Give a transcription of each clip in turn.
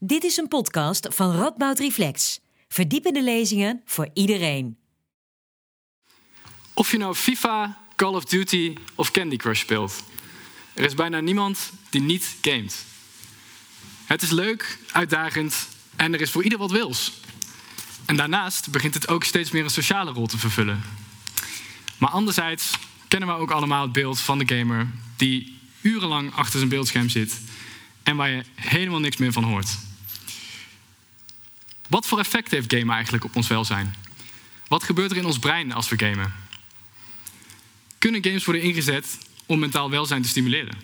Dit is een podcast van Radboud Reflex. Verdiepende lezingen voor iedereen. Of je nou FIFA, Call of Duty of Candy Crush speelt. Er is bijna niemand die niet gamet. Het is leuk, uitdagend en er is voor ieder wat wils. En daarnaast begint het ook steeds meer een sociale rol te vervullen. Maar anderzijds kennen we ook allemaal het beeld van de gamer die urenlang achter zijn beeldscherm zit en waar je helemaal niks meer van hoort. Wat voor effect heeft gamen eigenlijk op ons welzijn? Wat gebeurt er in ons brein als we gamen? Kunnen games worden ingezet om mentaal welzijn te stimuleren?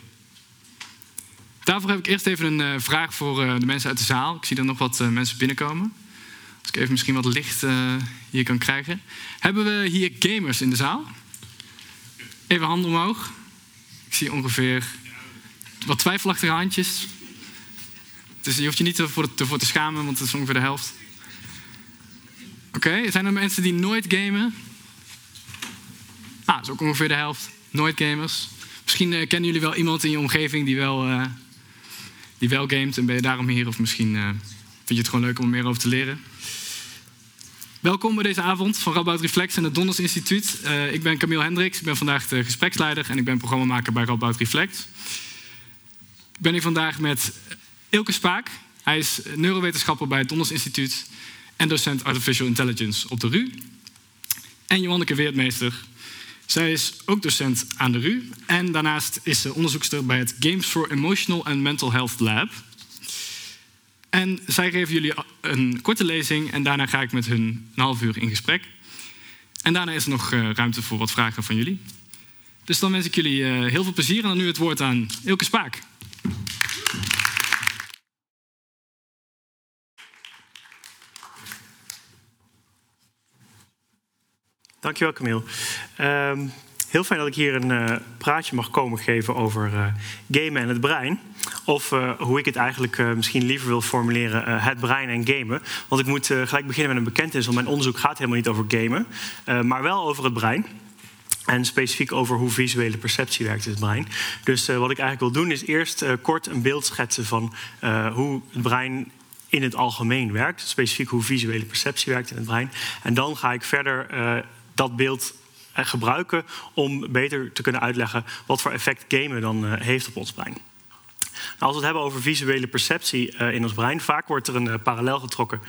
Daarvoor heb ik eerst even een uh, vraag voor uh, de mensen uit de zaal. Ik zie er nog wat uh, mensen binnenkomen. Als ik even misschien wat licht hier kan krijgen. Hebben we hier gamers in de zaal? Even handen omhoog. Ik zie ongeveer wat twijfelachtige handjes. Dus je hoeft je niet ervoor, te schamen, want het is ongeveer de helft. Oké, zijn er mensen die nooit gamen? Ah, dat is ook ongeveer de helft. Nooit gamers. Misschien uh, kennen jullie wel iemand in je omgeving die wel, uh, die wel gamet en ben je daarom hier. Of misschien uh, vind je het gewoon leuk om er meer over te leren. Welkom bij deze avond van Radboud Reflex en het Donders Instituut. ik ben Camille Hendricks, ik ben vandaag de gespreksleider en ik ben programmamaker bij Radboud Reflex. Ik ben hier vandaag met Ilke Spaak. Hij is neurowetenschapper bij het Donders Instituut en docent Artificial Intelligence op de RU. En Johanneke Weertmeester. Zij is ook docent aan de RU en daarnaast is ze onderzoekster bij het Games for Emotional and Mental Health Lab. En zij geven jullie een korte lezing en daarna ga ik met hun een half uur in gesprek. En daarna is er nog eh, ruimte voor wat vragen van jullie. Dus dan wens ik jullie eh, heel veel plezier en dan nu het woord aan Ilke Spaak. Dankjewel, Camille. Um, heel fijn dat ik hier een uh, praatje mag komen geven over uh, gamen en het brein. Of uh, hoe ik het eigenlijk misschien liever wil formuleren, het brein en gamen. Want ik moet gelijk beginnen met een bekentenis, want mijn onderzoek gaat helemaal niet over gamen, maar wel over het brein. En specifiek over hoe visuele perceptie werkt in het brein. Dus wat ik eigenlijk wil doen is eerst kort een beeld schetsen van hoe het brein in het algemeen werkt. Specifiek hoe visuele perceptie werkt in het brein. En dan ga ik verder dat beeld gebruiken om beter te kunnen uitleggen wat voor effect gamen dan eh, heeft op ons brein. Nou, als we het hebben over visuele perceptie uh, in ons brein, vaak wordt er een parallel getrokken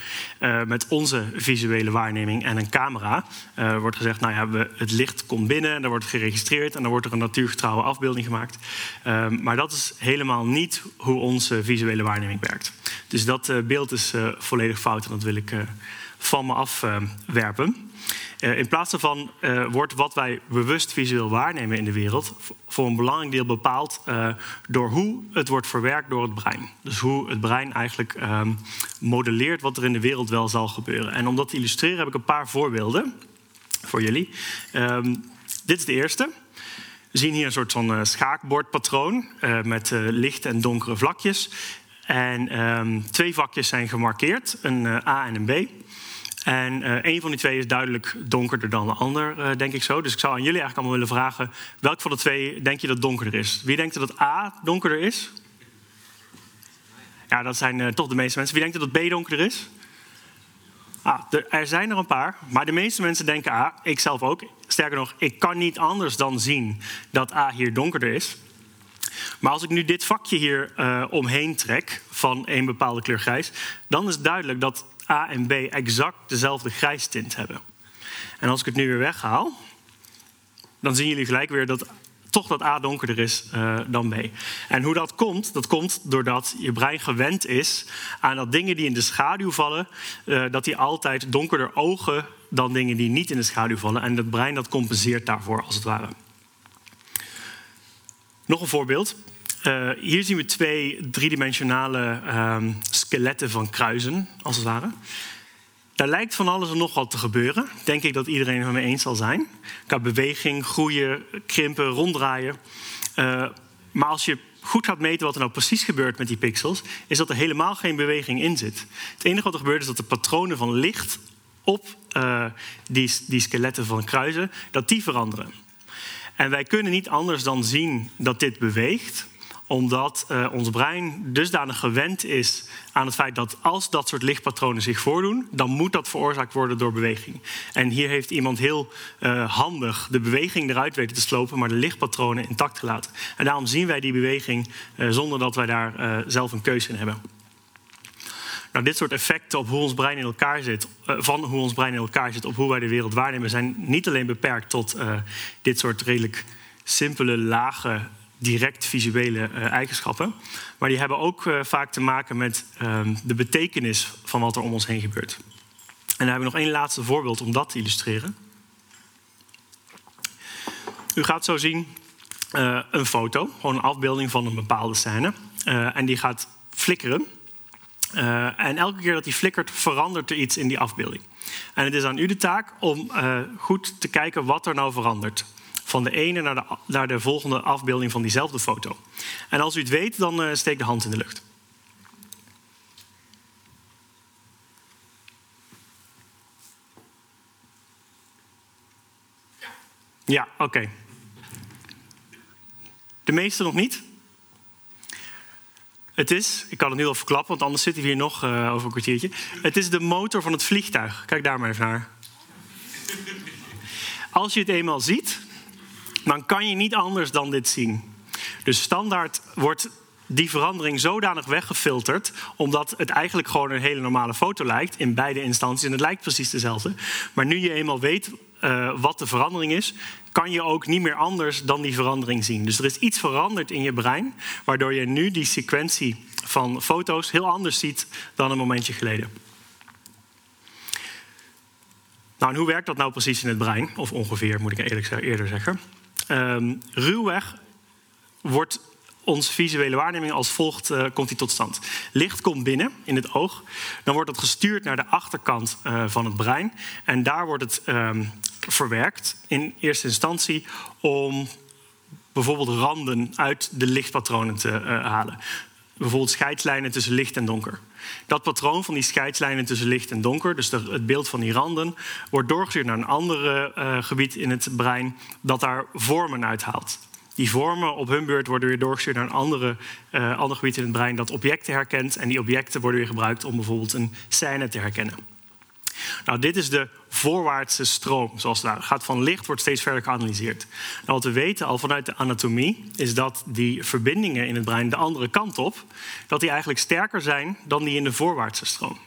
met onze visuele waarneming en een camera. Er wordt gezegd, nou ja, we, het licht komt binnen en dan wordt geregistreerd en dan wordt er een natuurgetrouwe afbeelding gemaakt. maar dat is helemaal niet hoe onze visuele waarneming werkt. Dus dat beeld is volledig fout en dat wil ik van me afwerpen. Uh, in plaats daarvan uh, wordt wat wij bewust visueel waarnemen in de wereld voor een belangrijk deel bepaald uh, door hoe het wordt verwerkt door het brein. Dus hoe het brein eigenlijk ehm, modelleert wat er in de wereld wel zal gebeuren. En om dat te illustreren heb ik een paar voorbeelden voor jullie. Um, dit is de eerste. We zien hier een soort van schaakbordpatroon met lichte en donkere vlakjes. En um, twee vakjes zijn gemarkeerd, een A en een B. En uh, een van die twee is duidelijk donkerder dan de ander, uh, denk ik zo. Dus ik zou aan jullie eigenlijk allemaal willen vragen... welk van de twee denk je dat donkerder is? Wie denkt dat A donkerder is? Ja, dat zijn uh, toch de meeste mensen. Wie denkt dat B donkerder is? Ah, er, er, zijn er een paar, maar de meeste mensen denken A. Ik zelf ook. Sterker nog, ik kan niet anders dan zien dat A hier donkerder is. Maar als ik nu dit vakje hier omheen trek van een bepaalde kleur grijs... dan is duidelijk dat A en B exact dezelfde grijstint hebben. En als ik het nu weer weghaal, dan zien jullie gelijk weer dat toch dat A donkerder is uh, dan B. En hoe dat komt, dat komt doordat je brein gewend is aan dat dingen die in de schaduw vallen, uh, dat die altijd donkerder ogen dan dingen die niet in de schaduw vallen. En het brein dat compenseert daarvoor als het ware. Nog een voorbeeld. Uh, hier zien we twee driedimensionale uh, skeletten van kruisen, als het ware. Daar lijkt van alles en nog wat te gebeuren. Denk ik dat iedereen het me eens zal zijn. Qua beweging, groeien, krimpen, ronddraaien. Uh, maar als je goed gaat meten wat er nou precies gebeurt met die pixels, is dat er helemaal geen beweging in zit. Het enige wat er gebeurt is dat de patronen van licht op uh, die, die skeletten van kruisen, dat die veranderen. En wij kunnen niet anders dan zien dat dit beweegt omdat uh, ons brein dusdanig gewend is aan het feit dat als dat soort lichtpatronen zich voordoen, dan moet dat veroorzaakt worden door beweging. En hier heeft iemand heel uh, handig de beweging eruit weten te slopen, maar de lichtpatronen intact gelaten. En daarom zien wij die beweging uh, zonder dat wij daar zelf een keuze in hebben. Nou, dit soort effecten op hoe ons brein in elkaar zit, van hoe ons brein in elkaar zit, op hoe wij de wereld waarnemen, zijn niet alleen beperkt tot dit soort redelijk simpele, lage direct visuele uh, eigenschappen. Maar die hebben ook vaak te maken met uh, de betekenis van wat er om ons heen gebeurt. En daar hebben we nog één laatste voorbeeld om dat te illustreren. U gaat zo zien een foto, gewoon een afbeelding van een bepaalde scène. en die gaat flikkeren. En elke keer dat die flikkert, verandert er iets in die afbeelding. En het is aan u de taak om goed te kijken wat er nou verandert van de ene naar de, naar de volgende afbeelding van diezelfde foto. En als u het weet, dan uh, steek de hand in de lucht. Ja, oké. De meeste nog niet? Het is, ik kan het nu al verklappen, want anders zitten we hier nog uh, over een kwartiertje. Het is de motor van het vliegtuig. Kijk daar maar even naar. Als je het eenmaal ziet, dan kan je niet anders dan dit zien. Dus standaard wordt die verandering zodanig weggefilterd, omdat het eigenlijk gewoon een hele normale foto lijkt in beide instanties en het lijkt precies dezelfde. Maar nu je eenmaal weet uh, wat de verandering is, kan je ook niet meer anders dan die verandering zien. Dus er is iets veranderd in je brein, waardoor je nu die sequentie van foto's heel anders ziet dan een momentje geleden. Nou, en hoe werkt dat nou precies in het brein? Of ongeveer, moet ik eerlijk eerder zeggen. Um, ruwweg wordt onze visuele waarneming als volgt uh, komt die tot stand. Licht komt binnen in het oog, dan wordt het gestuurd naar de achterkant uh, van het brein en daar wordt het um, verwerkt in eerste instantie om bijvoorbeeld randen uit de lichtpatronen te uh, halen. Bijvoorbeeld scheidslijnen tussen licht en donker. Dat patroon van die scheidslijnen tussen licht en donker, dus het beeld van die randen, wordt doorgestuurd naar een ander gebied in het brein dat daar vormen uithaalt. Die vormen op hun beurt worden weer doorgestuurd naar een andere, uh, ander gebied in het brein dat objecten herkent. En die objecten worden weer gebruikt om bijvoorbeeld een scène te herkennen. Nou, dit is de voorwaartse stroom, zoals het gaat van licht, wordt steeds verder geanalyseerd. Nou, wat we weten al vanuit de anatomie, is dat die verbindingen in het brein de andere kant op, dat die eigenlijk sterker zijn dan die in de voorwaartse stroom.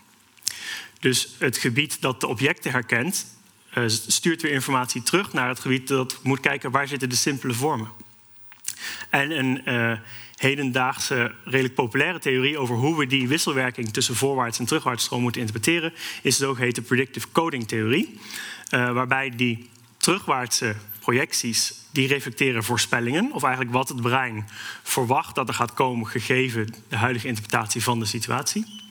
Dus het gebied dat de objecten herkent, uh, stuurt weer informatie terug naar het gebied dat moet kijken waar zitten de simpele vormen. En een uh, hedendaagse, redelijk populaire theorie over hoe we die wisselwerking tussen voorwaarts en terugwaarts stroom moeten interpreteren, is de zogeheten predictive coding theorie. Uh, waarbij die terugwaartse projecties die reflecteren voorspellingen, of eigenlijk wat het brein verwacht dat er gaat komen gegeven de huidige interpretatie van de situatie.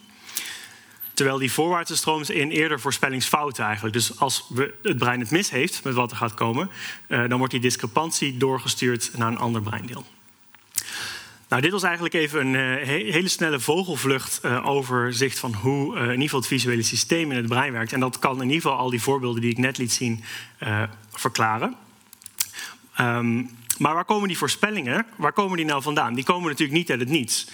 Terwijl die voorwaartse stroom is in eerder voorspellingsfouten eigenlijk. Dus als we het brein het mis heeft met wat er gaat komen, uh, dan wordt die discrepantie doorgestuurd naar een ander breindeel. Nou, dit was eigenlijk even een uh, hele snelle vogelvlucht uh, overzicht van hoe in ieder geval het visuele systeem in het brein werkt. En dat kan in ieder geval al die voorbeelden die ik net liet zien verklaren. Um, maar waar komen die voorspellingen, waar komen die nou vandaan? Die komen natuurlijk niet uit het niets.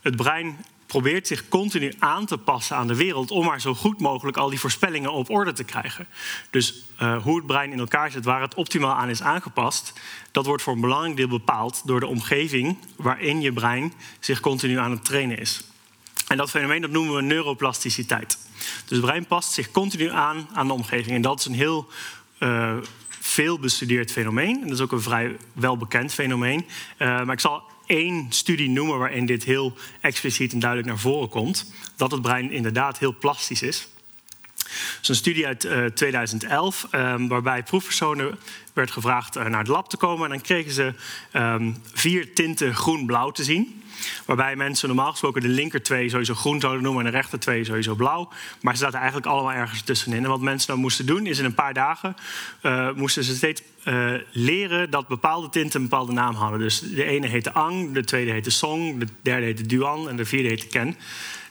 Het brein probeert zich continu aan te passen aan de wereld om maar zo goed mogelijk al die voorspellingen op orde te krijgen. Dus uh, hoe het brein in elkaar zit, waar het optimaal aan is aangepast, dat wordt voor een belangrijk deel bepaald door de omgeving waarin je brein zich continu aan het trainen is. En dat fenomeen dat noemen we neuroplasticiteit. Dus het brein past zich continu aan aan de omgeving. En dat is een heel uh, veel bestudeerd fenomeen. En dat is ook een vrij welbekend fenomeen. Uh, maar ik zal één studie noemen waarin dit heel expliciet en duidelijk naar voren komt. Dat het brein inderdaad heel plastisch is. Het is een studie uit uh, 2011, um, waarbij proefpersonen werd gevraagd uh, naar het lab te komen. En dan kregen ze um, vier tinten groen-blauw te zien. Waarbij mensen normaal gesproken de linker twee sowieso groen zouden noemen en de rechter twee sowieso blauw. Maar ze zaten eigenlijk allemaal ergens tussenin. En wat mensen dan moesten doen is in een paar dagen uh, moesten ze steeds uh, leren dat bepaalde tinten een bepaalde naam hadden. Dus de ene heette Ang, de tweede heette Song, de derde heette Duan en de vierde heette Ken.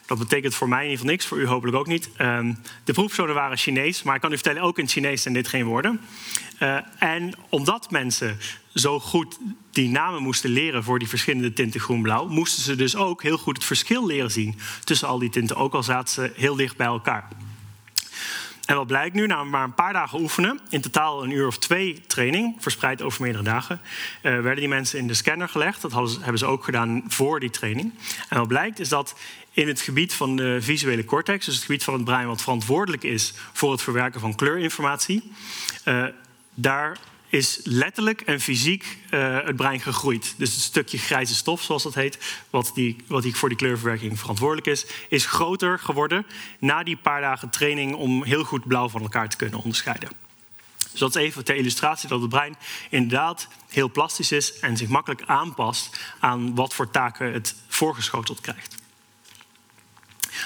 Dat betekent voor mij in ieder geval niks, voor u hopelijk ook niet. Ehm, de proefpersonen waren Chinees, maar ik kan u vertellen, ook in Chinees zijn dit geen woorden. Uh, en omdat mensen zo goed die namen moesten leren voor die verschillende tinten groen-blauw, moesten ze dus ook heel goed het verschil leren zien tussen al die tinten, ook al zaten ze heel dicht bij elkaar. En wat blijkt nu, na maar een paar dagen oefenen, in totaal een uur of twee training, verspreid over meerdere dagen, uh, werden die mensen in de scanner gelegd. Dat hebben ze ook gedaan voor die training. En wat blijkt is dat in het gebied van de visuele cortex, dus het gebied van het brein wat verantwoordelijk is voor het verwerken van kleurinformatie, uh, daar is letterlijk en fysiek uh, het brein gegroeid. Dus het stukje grijze stof, zoals dat heet, wat, die, wat die voor die kleurverwerking verantwoordelijk is, is groter geworden na die paar dagen training om heel goed blauw van elkaar te kunnen onderscheiden. Dus dat is even ter illustratie dat het brein inderdaad heel plastisch is en zich makkelijk aanpast aan wat voor taken het voorgeschoteld krijgt.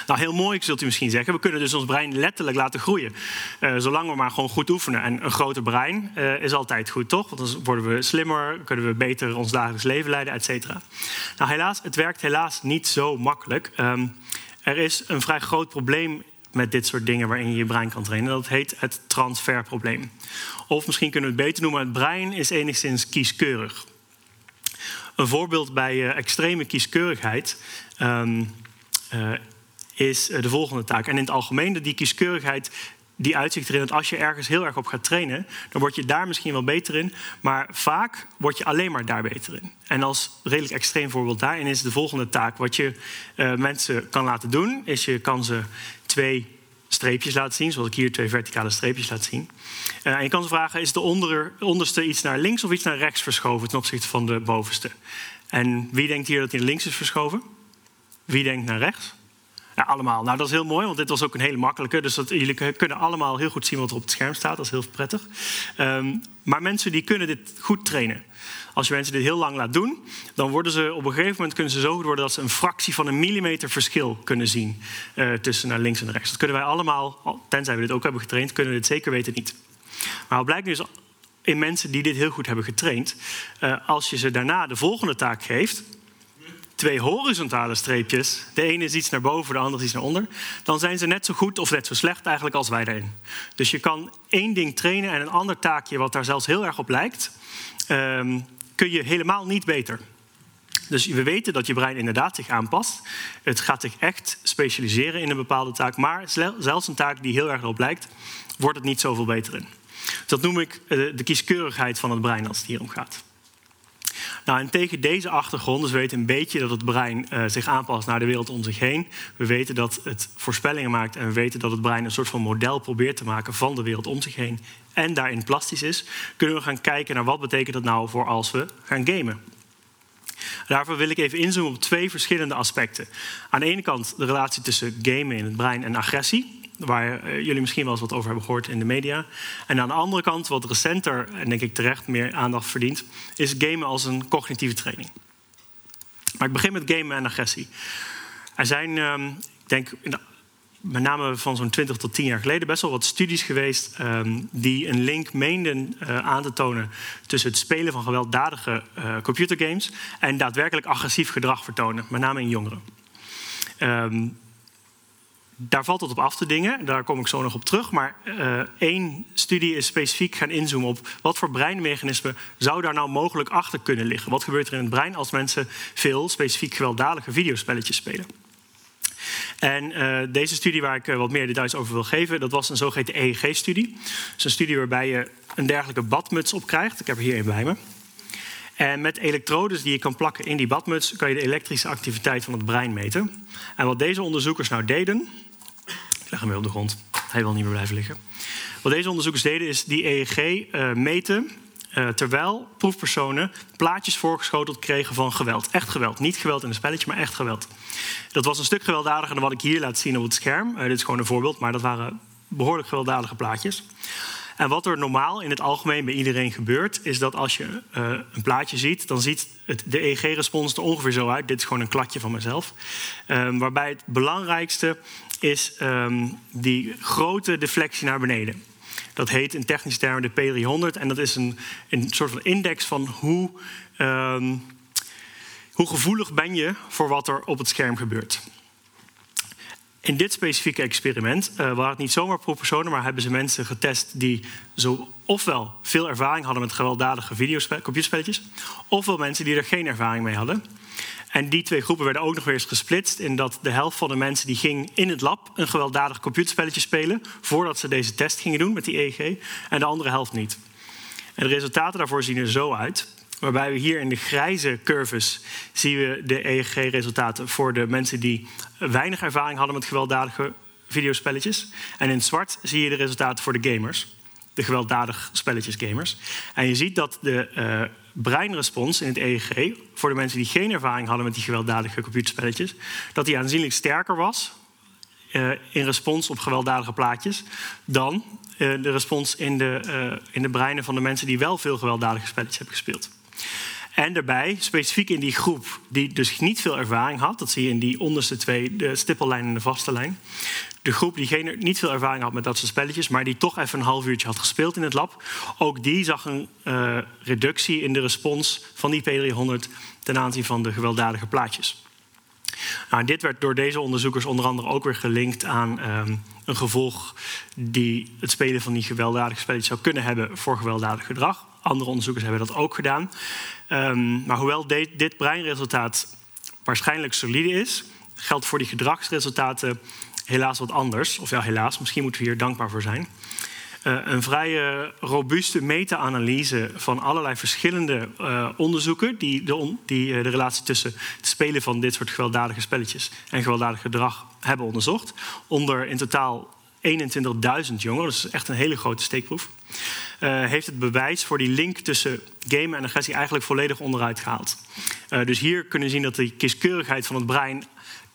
Nou, heel mooi zult u misschien zeggen. We kunnen dus ons brein letterlijk laten groeien. Uh, zolang we maar gewoon goed oefenen. En een groter brein uh, is altijd goed, toch? Want dan worden we slimmer, kunnen we beter ons dagelijks leven leiden, et cetera. Nou, helaas, het werkt helaas niet zo makkelijk. Um, er is een vrij groot probleem met dit soort dingen waarin je je brein kan trainen. Dat heet het transferprobleem. Of misschien kunnen we het beter noemen: het brein is enigszins kieskeurig. Een voorbeeld bij uh, extreme kieskeurigheid uh, is eh, de volgende taak. En in het algemeen, die kieskeurigheid die uitzicht erin dat als je ergens heel erg op gaat trainen, dan word je daar misschien wel beter in, maar vaak word je alleen maar daar beter in. En als redelijk extreem voorbeeld daarin is de volgende taak. Wat je uh, mensen kan laten doen, is je kan ze twee streepjes laten zien, zoals ik hier twee verticale streepjes laat zien. Uh, en je kan ze vragen, is de onder, onderste iets naar links of iets naar rechts verschoven ten opzichte van de bovenste? En wie denkt hier dat hij naar links is verschoven? Wie denkt naar rechts? Ja, allemaal. Nou, dat is heel mooi, want dit was ook een hele makkelijke. Dus dat, jullie kunnen allemaal heel goed zien wat er op het scherm staat. Dat is heel prettig. Um, maar mensen die kunnen dit goed trainen. Als je mensen dit heel lang laat doen, dan worden ze op een gegeven moment kunnen ze zo goed worden dat ze een fractie van een millimeter verschil kunnen zien uh, tussen naar links en rechts. Dat kunnen wij allemaal, tenzij we dit ook hebben getraind, kunnen we dit zeker weten niet. Maar wat blijkt nu is in mensen die dit heel goed hebben getraind, uh, als je ze daarna de volgende taak geeft, twee horizontale streepjes, de ene is iets naar boven, de andere is iets naar onder, dan zijn ze net zo goed of net zo slecht eigenlijk als wij daarin. Dus je kan één ding trainen en een ander taakje, wat daar zelfs heel erg op lijkt, um, kun je helemaal niet beter. Dus we weten dat je brein inderdaad zich aanpast. Het gaat zich echt specialiseren in een bepaalde taak, maar zelfs een taak die heel erg erop lijkt, wordt het niet zoveel beter in. Dat noem ik eh, de kieskeurigheid van het brein als het hier om gaat. Nou, en tegen deze achtergrond, dus we weten een beetje dat het brein uh, zich aanpast naar de wereld om zich heen. We weten dat het voorspellingen maakt en we weten dat het brein een soort van model probeert te maken van de wereld om zich heen. En daarin plastisch is, kunnen we gaan kijken naar wat betekent dat nou voor als we gaan gamen. Daarvoor wil ik even inzoomen op twee verschillende aspecten. Aan de ene kant de relatie tussen gamen in het brein en agressie waar uh, jullie misschien wel eens wat over hebben gehoord in de media. En aan de andere kant, wat recenter en denk ik terecht meer aandacht verdient, is gamen als een cognitieve training. Maar ik begin met gamen en agressie. Er zijn, um, ik denk, met name van zo'n 20 tot 10 jaar geleden best wel wat studies geweest um, die een link meenden uh, aan te tonen tussen het spelen van gewelddadige uh, computergames en daadwerkelijk agressief gedrag vertonen, met name in jongeren. Um, daar valt het op af te dingen, daar kom ik zo nog op terug. Maar uh, één studie is specifiek gaan inzoomen op wat voor breinmechanismen zou daar nou mogelijk achter kunnen liggen. Wat gebeurt er in het brein als mensen veel specifiek gewelddadige videospelletjes spelen? En uh, deze studie waar ik uh, wat meer details over wil geven, dat was een zogeheten EEG-studie. Dus een studie waarbij je een dergelijke badmuts op krijgt. Ik heb er hier een bij me. En met elektrodes die je kan plakken in die badmuts kan je de elektrische activiteit van het brein meten. En wat deze onderzoekers nou deden, leg hem weer op de grond. Hij wil niet meer blijven liggen. Wat deze onderzoekers deden is die EEG uh, meten uh, terwijl proefpersonen plaatjes voorgeschoteld kregen van geweld. Echt geweld. Niet geweld in een spelletje, maar echt geweld. Dat was een stuk gewelddadiger dan wat ik hier laat zien op het scherm. Uh, dit is gewoon een voorbeeld, maar dat waren behoorlijk gewelddadige plaatjes. En wat er normaal in het algemeen bij iedereen gebeurt, is dat als je uh, een plaatje ziet, dan ziet het, de EEG-respons er ongeveer zo uit. Dit is gewoon een kladje van mezelf. Um, waarbij het belangrijkste is um, die grote deflectie naar beneden. Dat heet in technische termen de P300 en dat is een, een soort van index van hoe, um, hoe gevoelig ben je voor wat er op het scherm gebeurt. In dit specifieke experiment uh, waren het niet zomaar proefpersonen, maar hebben ze mensen getest die zo ofwel veel ervaring hadden met gewelddadige computerspelletjes, ofwel mensen die er geen ervaring mee hadden. En die twee groepen werden ook nog weer eens gesplitst in dat de helft van de mensen die ging in het lab een gewelddadig computerspelletje spelen voordat ze deze test gingen doen met die EEG en de andere helft niet. En de resultaten daarvoor zien er zo uit. Waarbij we hier in de grijze curves zien we de EEG-resultaten voor de mensen die weinig ervaring hadden met gewelddadige videospelletjes. En in zwart zie je de resultaten voor de gamers, de gewelddadig spelletjes gamers. En je ziet dat de uh, breinrespons in het EEG voor de mensen die geen ervaring hadden met die gewelddadige computerspelletjes, dat die aanzienlijk sterker was uh, in respons op gewelddadige plaatjes dan uh, de respons in de, in de breinen van de mensen die wel veel gewelddadige spelletjes hebben gespeeld. En daarbij, specifiek in die groep die dus niet veel ervaring had, dat zie je in die onderste twee, de stippellijn en de vaste lijn. De groep die geen, niet veel ervaring had met dat soort spelletjes, maar die toch even een half uurtje had gespeeld in het lab, ook die zag een uh, reductie in de respons van die P300 ten aanzien van de gewelddadige plaatjes. Nou, dit werd door deze onderzoekers onder andere ook weer gelinkt aan um, een gevolg die het spelen van die gewelddadige spelletjes zou kunnen hebben voor gewelddadig gedrag. Andere onderzoekers hebben dat ook gedaan. Um, maar hoewel dit breinresultaat waarschijnlijk solide is, geldt voor die gedragsresultaten helaas wat anders. Of ja, helaas, misschien moeten we hier dankbaar voor zijn. Uh, een vrij uh, robuuste meta-analyse van allerlei verschillende uh, onderzoeken die, de, die de relatie tussen het spelen van dit soort gewelddadige spelletjes en gewelddadig gedrag hebben onderzocht. Onder in totaal 21.000 jongeren, dus echt een hele grote steekproef. heeft het bewijs voor die link tussen gamen en agressie eigenlijk volledig onderuit gehaald. dus hier kunnen we zien dat de kieskeurigheid van het brein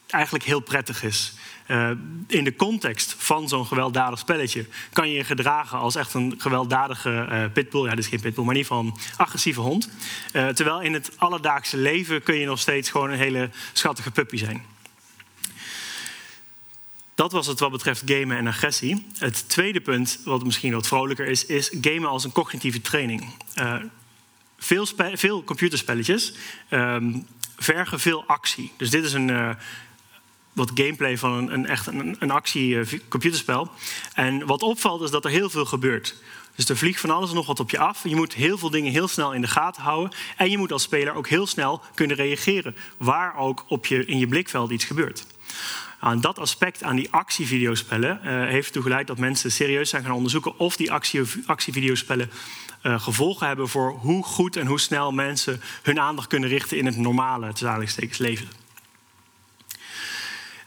eigenlijk heel prettig is. Uh, in de context van zo'n gewelddadig spelletje kan je je gedragen als echt een gewelddadige uh, pitbull. Ja, dit is geen pitbull, maar in ieder geval een agressieve hond. Uh, terwijl in het alledaagse leven kun je nog steeds gewoon een hele schattige puppy zijn. Dat was het wat betreft gamen en agressie. Het tweede punt, wat misschien wat vrolijker is, is gamen als een cognitieve training. veel, veel computerspelletjes um, vergen veel actie. Dus dit is een wat gameplay van een, een echt een, een actie-computerspel. En wat opvalt is dat er heel veel gebeurt. Dus er vliegt van alles en nog wat op je af. Je moet heel veel dingen heel snel in de gaten houden. En je moet als speler ook heel snel kunnen reageren. Waar ook op je, in je blikveld iets gebeurt. Aan dat aspect aan die actievideospellen uh, heeft ertoe geleid dat mensen serieus zijn gaan onderzoeken of die actie, actievideospellen uh, gevolgen hebben voor hoe goed en hoe snel mensen hun aandacht kunnen richten in het normale leven.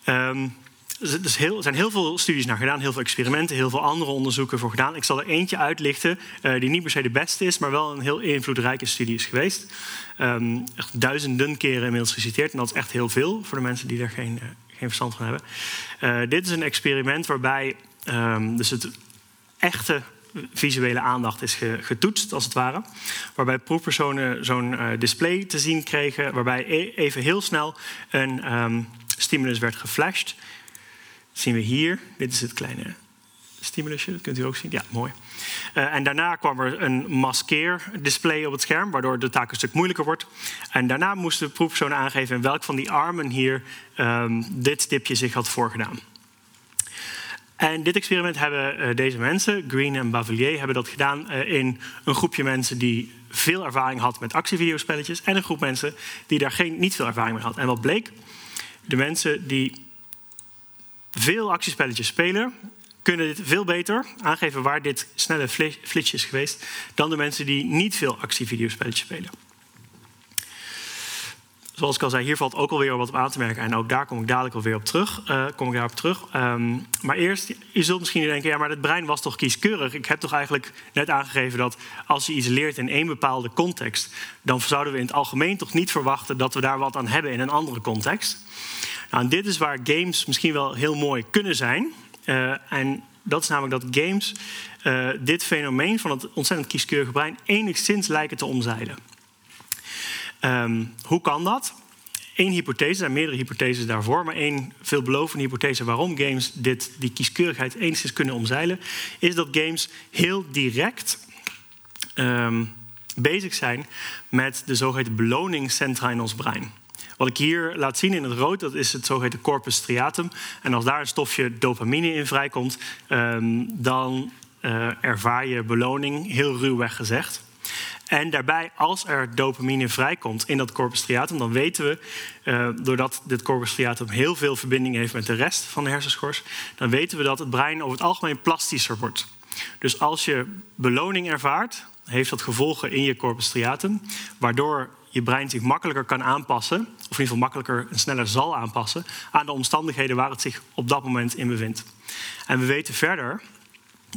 Um, dus heel, er zijn heel veel studies naar gedaan, heel veel experimenten, heel veel andere onderzoeken voor gedaan. Ik zal er eentje uitlichten uh, die niet per se de beste is, maar wel een heel invloedrijke studie is geweest. Um, echt duizenden keren inmiddels geciteerd en dat is echt heel veel voor de mensen die er geen, uh, geen verstand van hebben. Uh, dit is een experiment waarbij um, dus het echte visuele aandacht is getoetst, als het ware. Waarbij proefpersonen zo'n display te zien kregen, waarbij e-, even heel snel een stimulus werd geflasht. Dat zien we hier. Dit is het kleine stimulusje, dat kunt u ook zien. Ja, mooi. Uh, en daarna kwam er een maskeerdisplay op het scherm, waardoor de taak een stuk moeilijker wordt. En daarna moest de proefpersoon aangeven in welk van die armen hier um, dit stipje zich had voorgedaan. En dit experiment hebben uh, deze mensen, Green en Bavelier, hebben dat gedaan uh, in een groepje mensen die veel ervaring had met actievideospelletjes en een groep mensen die daar geen, niet veel ervaring mee had. En wat bleek? De mensen die veel actiespelletjes spelen, kunnen dit veel beter aangeven waar dit snelle flitsje is geweest dan de mensen die niet veel actievideospelletjes spelen. Zoals ik al zei, hier valt ook alweer wat op aan te merken. En ook daar kom ik dadelijk alweer op terug. Uh, kom ik daarop terug. Um, maar eerst, je zult misschien denken... ja, maar het brein was toch kieskeurig? Ik heb toch eigenlijk net aangegeven dat als je iets leert in één bepaalde context... dan zouden we in het algemeen toch niet verwachten... dat we daar wat aan hebben in een andere context. Nou, en dit is waar games misschien wel heel mooi kunnen zijn. Uh, en dat is namelijk dat games uh, dit fenomeen van het ontzettend kieskeurige brein enigszins lijken te omzeilen. Um, hoe kan dat? Eén hypothese, er zijn meerdere hypotheses daarvoor, maar één veelbelovende hypothese waarom games dit, die kieskeurigheid enigszins kunnen omzeilen, is dat games heel direct um, bezig zijn met de zogeheten beloningscentra in ons brein. Wat ik hier laat zien in het rood, dat is het zogeheten corpus striatum. En als daar een stofje dopamine in vrijkomt, ehm, dan uh, ervaar je beloning, heel ruwweg gezegd. En daarbij, als er dopamine vrijkomt in dat corpus striatum, dan weten we, uh, doordat dit corpus striatum heel veel verbinding heeft met de rest van de hersenschors, dan weten we dat het brein over het algemeen plastischer wordt. Dus als je beloning ervaart, heeft dat gevolgen in je corpus striatum, waardoor je brein zich makkelijker kan aanpassen, of in ieder geval makkelijker en sneller zal aanpassen, aan de omstandigheden waar het zich op dat moment in bevindt. En we weten verder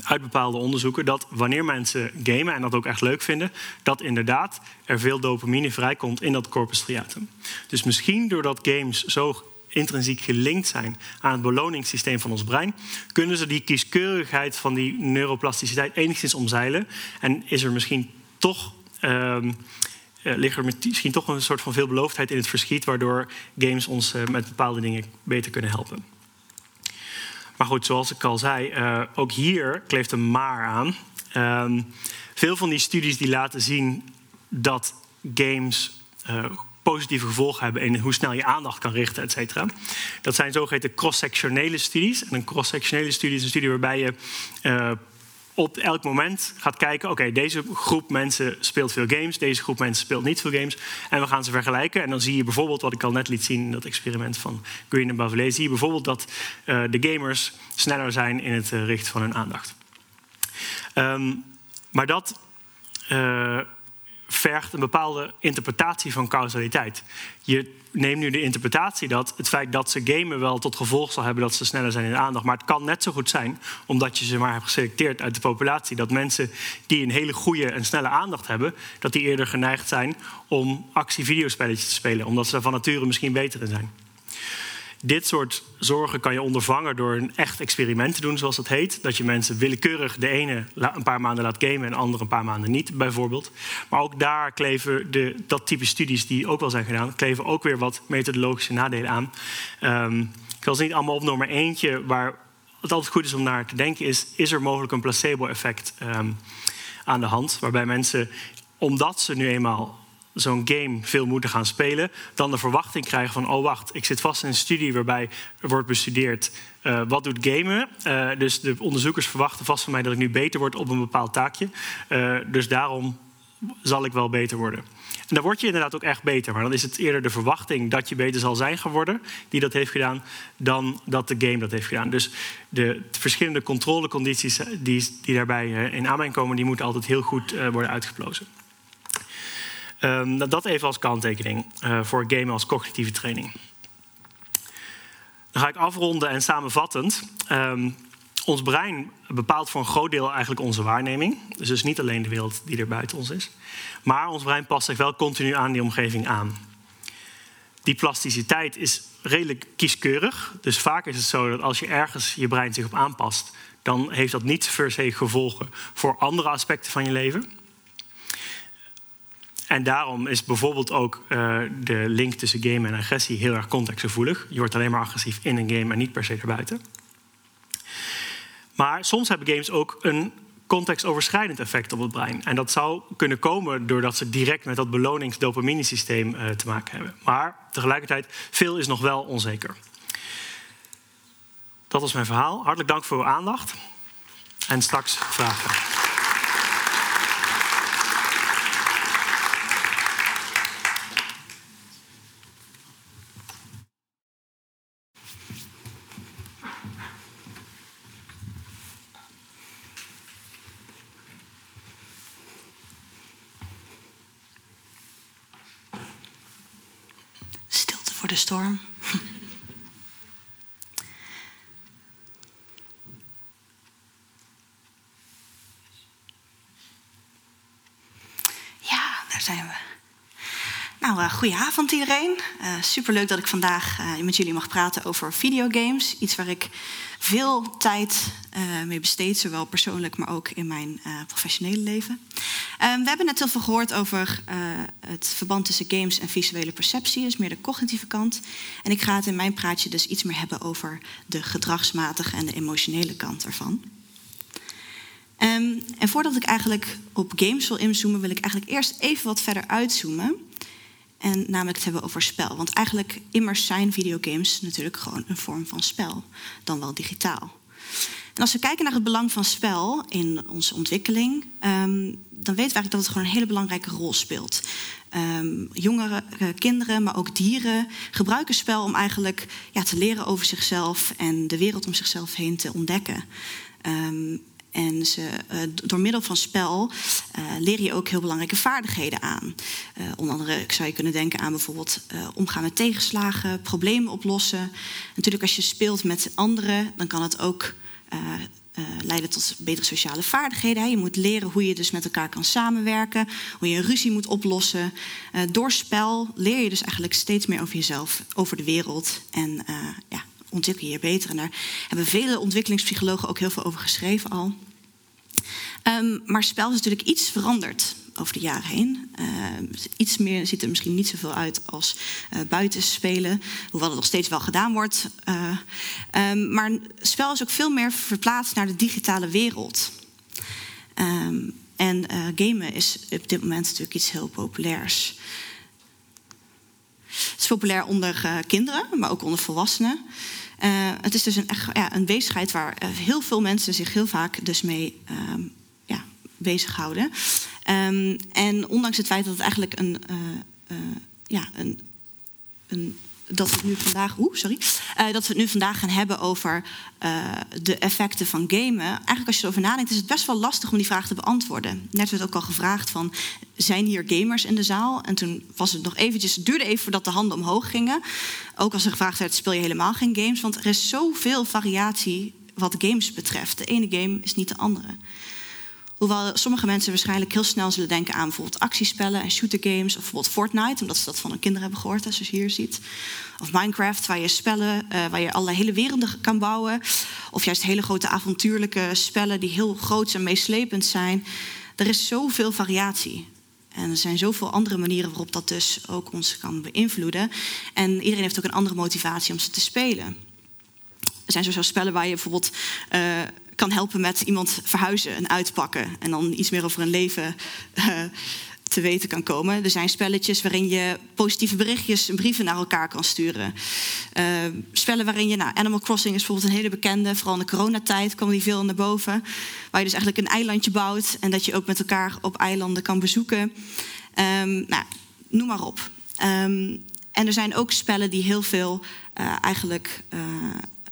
uit bepaalde onderzoeken dat wanneer mensen gamen en dat ook echt leuk vinden, dat inderdaad er veel dopamine vrijkomt in dat corpus striatum. Dus misschien doordat games zo intrinsiek gelinkt zijn aan het beloningssysteem van ons brein, kunnen ze die kieskeurigheid van die neuroplasticiteit enigszins omzeilen. En is er misschien toch. Uh, ligt er misschien toch een soort van veelbeloofdheid in het verschiet, waardoor games ons uh, met bepaalde dingen beter kunnen helpen. Maar goed, zoals ik al zei, uh, ook hier kleeft een maar aan. Uh, veel van die studies die laten zien dat games uh, positieve gevolgen hebben in hoe snel je aandacht kan richten, et cetera. Dat zijn zogeheten cross-sectionele studies. En een cross-sectionele studie is een studie waarbij je uh, op elk moment gaat kijken: oké, deze groep mensen speelt veel games, deze groep mensen speelt niet veel games. En we gaan ze vergelijken. En dan zie je bijvoorbeeld, wat ik al net liet zien in dat experiment van Green en Bavelet, zie je bijvoorbeeld dat uh, de gamers sneller zijn in het uh, richten van hun aandacht. Um, maar dat uh, vergt een bepaalde interpretatie van causaliteit. Je neemt nu de interpretatie dat het feit dat ze gamen wel tot gevolg zal hebben dat ze sneller zijn in aandacht. Maar het kan net zo goed zijn, omdat je ze maar hebt geselecteerd uit de populatie, dat mensen die een hele goede en snelle aandacht hebben, dat die eerder geneigd zijn om actie-videospelletjes te spelen, omdat ze van nature misschien beter in zijn. Dit soort zorgen kan je ondervangen door een echt experiment te doen, zoals dat heet. Dat je mensen willekeurig de ene een paar maanden laat gamen en de andere een paar maanden niet, bijvoorbeeld. Maar ook daar kleven de, dat type studies die ook wel zijn gedaan, kleven ook weer wat methodologische nadelen aan. Um, ik ze niet allemaal opnoemen, maar eentje waar het altijd goed is om naar te denken is: is er mogelijk een placebo-effect um, aan de hand? Waarbij mensen, omdat ze nu eenmaal zo'n game veel moeten gaan spelen, dan de verwachting krijgen van: oh wacht, ik zit vast in een studie waarbij wordt bestudeerd uh, wat doet gamen. Uh, dus de onderzoekers verwachten vast van mij dat ik nu beter word op een bepaald taakje. Uh, dus daarom zal ik wel beter worden. En dan word je inderdaad ook echt beter. Maar dan is het eerder de verwachting dat je beter zal zijn geworden, die dat heeft gedaan, dan dat de game dat heeft gedaan. Dus de verschillende controlecondities die, die daarbij in aanmerking komen, die moeten altijd heel goed worden uitgeplozen. Um, dat even als kanttekening uh, voor gamen als cognitieve training. Dan ga ik afronden en samenvattend. Um, ons brein bepaalt voor een groot deel eigenlijk onze waarneming. Dus, dus niet alleen de wereld die er buiten ons is. Maar ons brein past zich wel continu aan die omgeving aan. Die plasticiteit is redelijk kieskeurig. Dus vaak is het zo dat als je ergens je brein zich op aanpast, dan heeft dat niet per se gevolgen voor andere aspecten van je leven. En daarom is bijvoorbeeld ook uh, de link tussen game en agressie heel erg contextgevoelig. Je wordt alleen maar agressief in een game en niet per se erbuiten. Maar soms hebben games ook een contextoverschrijdend effect op het brein. En dat zou kunnen komen doordat ze direct met dat belonings-dopamine-systeem uh, te maken hebben. Maar tegelijkertijd, veel is nog wel onzeker. Dat was mijn verhaal. Hartelijk dank voor uw aandacht. En straks vragen. de storm. Ja, daar zijn we. Nou, uh, goedenavond iedereen. Uh, superleuk dat ik vandaag uh, met jullie mag praten over videogames. Iets waar ik veel tijd mee besteed, zowel persoonlijk, maar ook in mijn professionele leven. Um, we hebben net heel veel gehoord over uh, het verband tussen games en visuele perceptie, dus meer de cognitieve kant. En ik ga het in mijn praatje dus iets meer hebben over de gedragsmatige en de emotionele kant ervan. Um, en voordat ik eigenlijk op games wil inzoomen, wil ik eigenlijk eerst even wat verder uitzoomen. En namelijk het hebben over spel. Want eigenlijk immers zijn videogames natuurlijk gewoon een vorm van spel, dan wel digitaal. En als we kijken naar het belang van spel in onze ontwikkeling, um, dan weten we eigenlijk dat het gewoon een hele belangrijke rol speelt. Um, jongeren, uh, kinderen, maar ook dieren gebruiken spel om eigenlijk ja, te leren over zichzelf en de wereld om zichzelf heen te ontdekken. Um, en ze, uh, door middel van spel uh, leer je ook heel belangrijke vaardigheden aan. Onder andere zou je kunnen denken aan bijvoorbeeld omgaan met tegenslagen, problemen oplossen. Natuurlijk, als je speelt met anderen, dan kan het ook uh, leiden tot betere sociale vaardigheden. Je moet leren hoe je dus met elkaar kan samenwerken, hoe je een ruzie moet oplossen. Uh, door spel leer je dus eigenlijk steeds meer over jezelf, over de wereld en ja, ontwikkel je je beter. En daar hebben vele ontwikkelingspsychologen ook heel veel over geschreven al. Um, maar spel is natuurlijk iets veranderd over de jaren heen. Uh, iets meer ziet er misschien niet zoveel uit als uh, buiten spelen, hoewel het nog steeds wel gedaan wordt. Um, maar spel is ook veel meer verplaatst naar de digitale wereld. Um, en gamen is op dit moment natuurlijk iets heel populairs. Het is populair onder kinderen, maar ook onder volwassenen. het is dus een, ja, een bezigheid waar heel veel mensen zich heel vaak dus mee um, ja, bezighouden. Um, en ondanks het feit dat het eigenlijk een, uh, uh, ja, een, een dat we het nu vandaag, oeh, sorry, uh, dat we nu vandaag gaan hebben over de effecten van gamen. Eigenlijk als je erover nadenkt, is het best wel lastig om die vraag te beantwoorden. Net werd ook al gevraagd van, zijn hier gamers in de zaal? En toen was het nog eventjes, duurde even voordat de handen omhoog gingen. Ook als er gevraagd werd, speel je helemaal geen games? Want er is zoveel variatie wat games betreft. De ene game is niet de andere. Hoewel sommige mensen waarschijnlijk heel snel zullen denken aan bijvoorbeeld actiespellen en shootergames. Of bijvoorbeeld Fortnite, omdat ze dat van hun kinderen hebben gehoord, zoals je hier ziet. Of Minecraft, waar je spellen, uh, waar je allerlei hele werelden kan bouwen. Of juist hele grote avontuurlijke spellen die heel groot en meeslepend zijn. Er is zoveel variatie. En er zijn zoveel andere manieren waarop dat dus ook ons kan beïnvloeden. En iedereen heeft ook een andere motivatie om ze te spelen. Er zijn zo spellen waar je bijvoorbeeld uh, kan helpen met iemand verhuizen en uitpakken. En dan iets meer over een leven uh, te weten kan komen. Er zijn spelletjes waarin je positieve berichtjes en brieven naar elkaar kan sturen. Uh, spellen waarin je, nou, Animal Crossing is bijvoorbeeld een hele bekende, vooral in de coronatijd kwam die veel naar boven. Waar je dus eigenlijk een eilandje bouwt en dat je ook met elkaar op eilanden kan bezoeken. Um, nou, noem maar op. Um, en er zijn ook spellen die heel veel uh, eigenlijk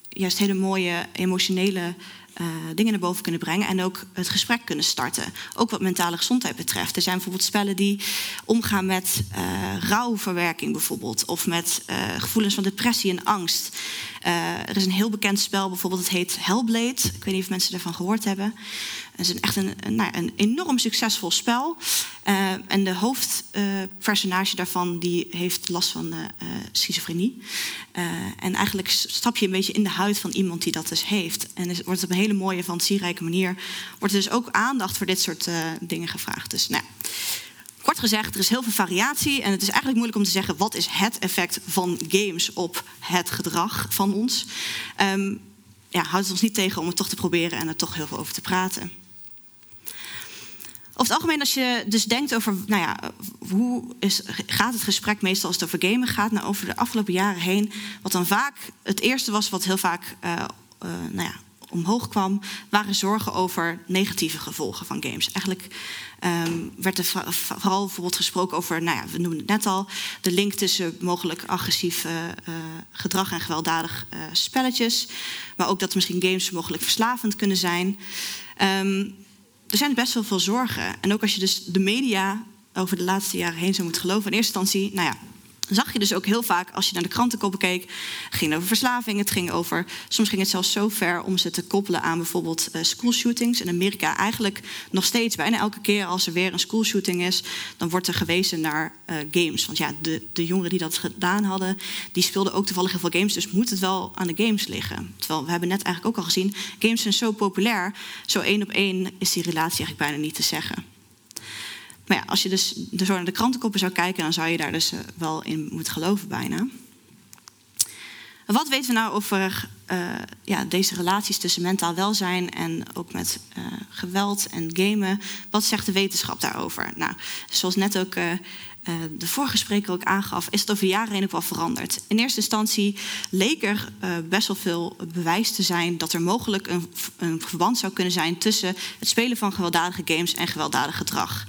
juist hele mooie emotionele uh, dingen naar boven kunnen brengen en ook het gesprek kunnen starten. Ook wat mentale gezondheid betreft. Er zijn bijvoorbeeld spellen die omgaan met uh, rouwverwerking bijvoorbeeld, of met uh, gevoelens van depressie en angst. er is een heel bekend spel, bijvoorbeeld, het heet Hellblade. Ik weet niet of mensen ervan gehoord hebben. Het is echt een, nou, een enorm succesvol spel. Uh, en de hoofdpersonage daarvan die heeft last van uh, schizofrenie. en eigenlijk stap je een beetje in de huid van iemand die dat dus heeft. En is, wordt op een hele mooie, fantasierijke manier... wordt er dus ook aandacht voor dit soort dingen gevraagd. Dus nou, kort gezegd, er is heel veel variatie. En het is eigenlijk moeilijk om te zeggen... wat is het effect van games op het gedrag van ons... Um, ja, houdt het ons niet tegen om het toch te proberen en er toch heel veel over te praten. Over het algemeen, als je dus denkt over, nou ja, hoe is, gaat het gesprek meestal als het over gamen gaat, nou, over de afgelopen jaren heen, wat dan vaak het eerste was wat heel vaak uh, uh, nou ja, omhoog kwam, waren zorgen over negatieve gevolgen van games. Eigenlijk um, werd er vooral bijvoorbeeld gesproken over, nou ja, we noemden het net al, de link tussen mogelijk agressief uh, gedrag en gewelddadig spelletjes, maar ook dat misschien games mogelijk verslavend kunnen zijn. Um, er zijn best wel veel zorgen. En ook als je dus de media over de laatste jaren heen zou moeten geloven. In eerste instantie, nou ja, zag je dus ook heel vaak, als je naar de krantenkoppen keek, het ging over verslaving, het ging over, soms ging het zelfs zo ver om ze te koppelen aan bijvoorbeeld uh, schoolshootings. In Amerika eigenlijk nog steeds, bijna elke keer als er weer een schoolshooting is, dan wordt er gewezen naar uh, games. Want ja, de, de jongeren die dat gedaan hadden, die speelden ook toevallig heel veel games, dus moet het wel aan de games liggen. Terwijl we hebben net eigenlijk ook al gezien, games zijn zo populair, zo één op één is die relatie eigenlijk bijna niet te zeggen. Maar ja, als je dus zo naar de krantenkoppen zou kijken, dan zou je daar dus uh, wel in moeten geloven bijna. wat weten we nou over uh, ja, deze relaties tussen mentaal welzijn en ook met uh, geweld en gamen? Wat zegt de wetenschap daarover? Nou, zoals net ook de vorige spreker ook aangaf, is het over de jaren heen ook wel veranderd. In eerste instantie leek er best wel veel bewijs te zijn dat er mogelijk een, een verband zou kunnen zijn tussen het spelen van gewelddadige games en gewelddadig gedrag.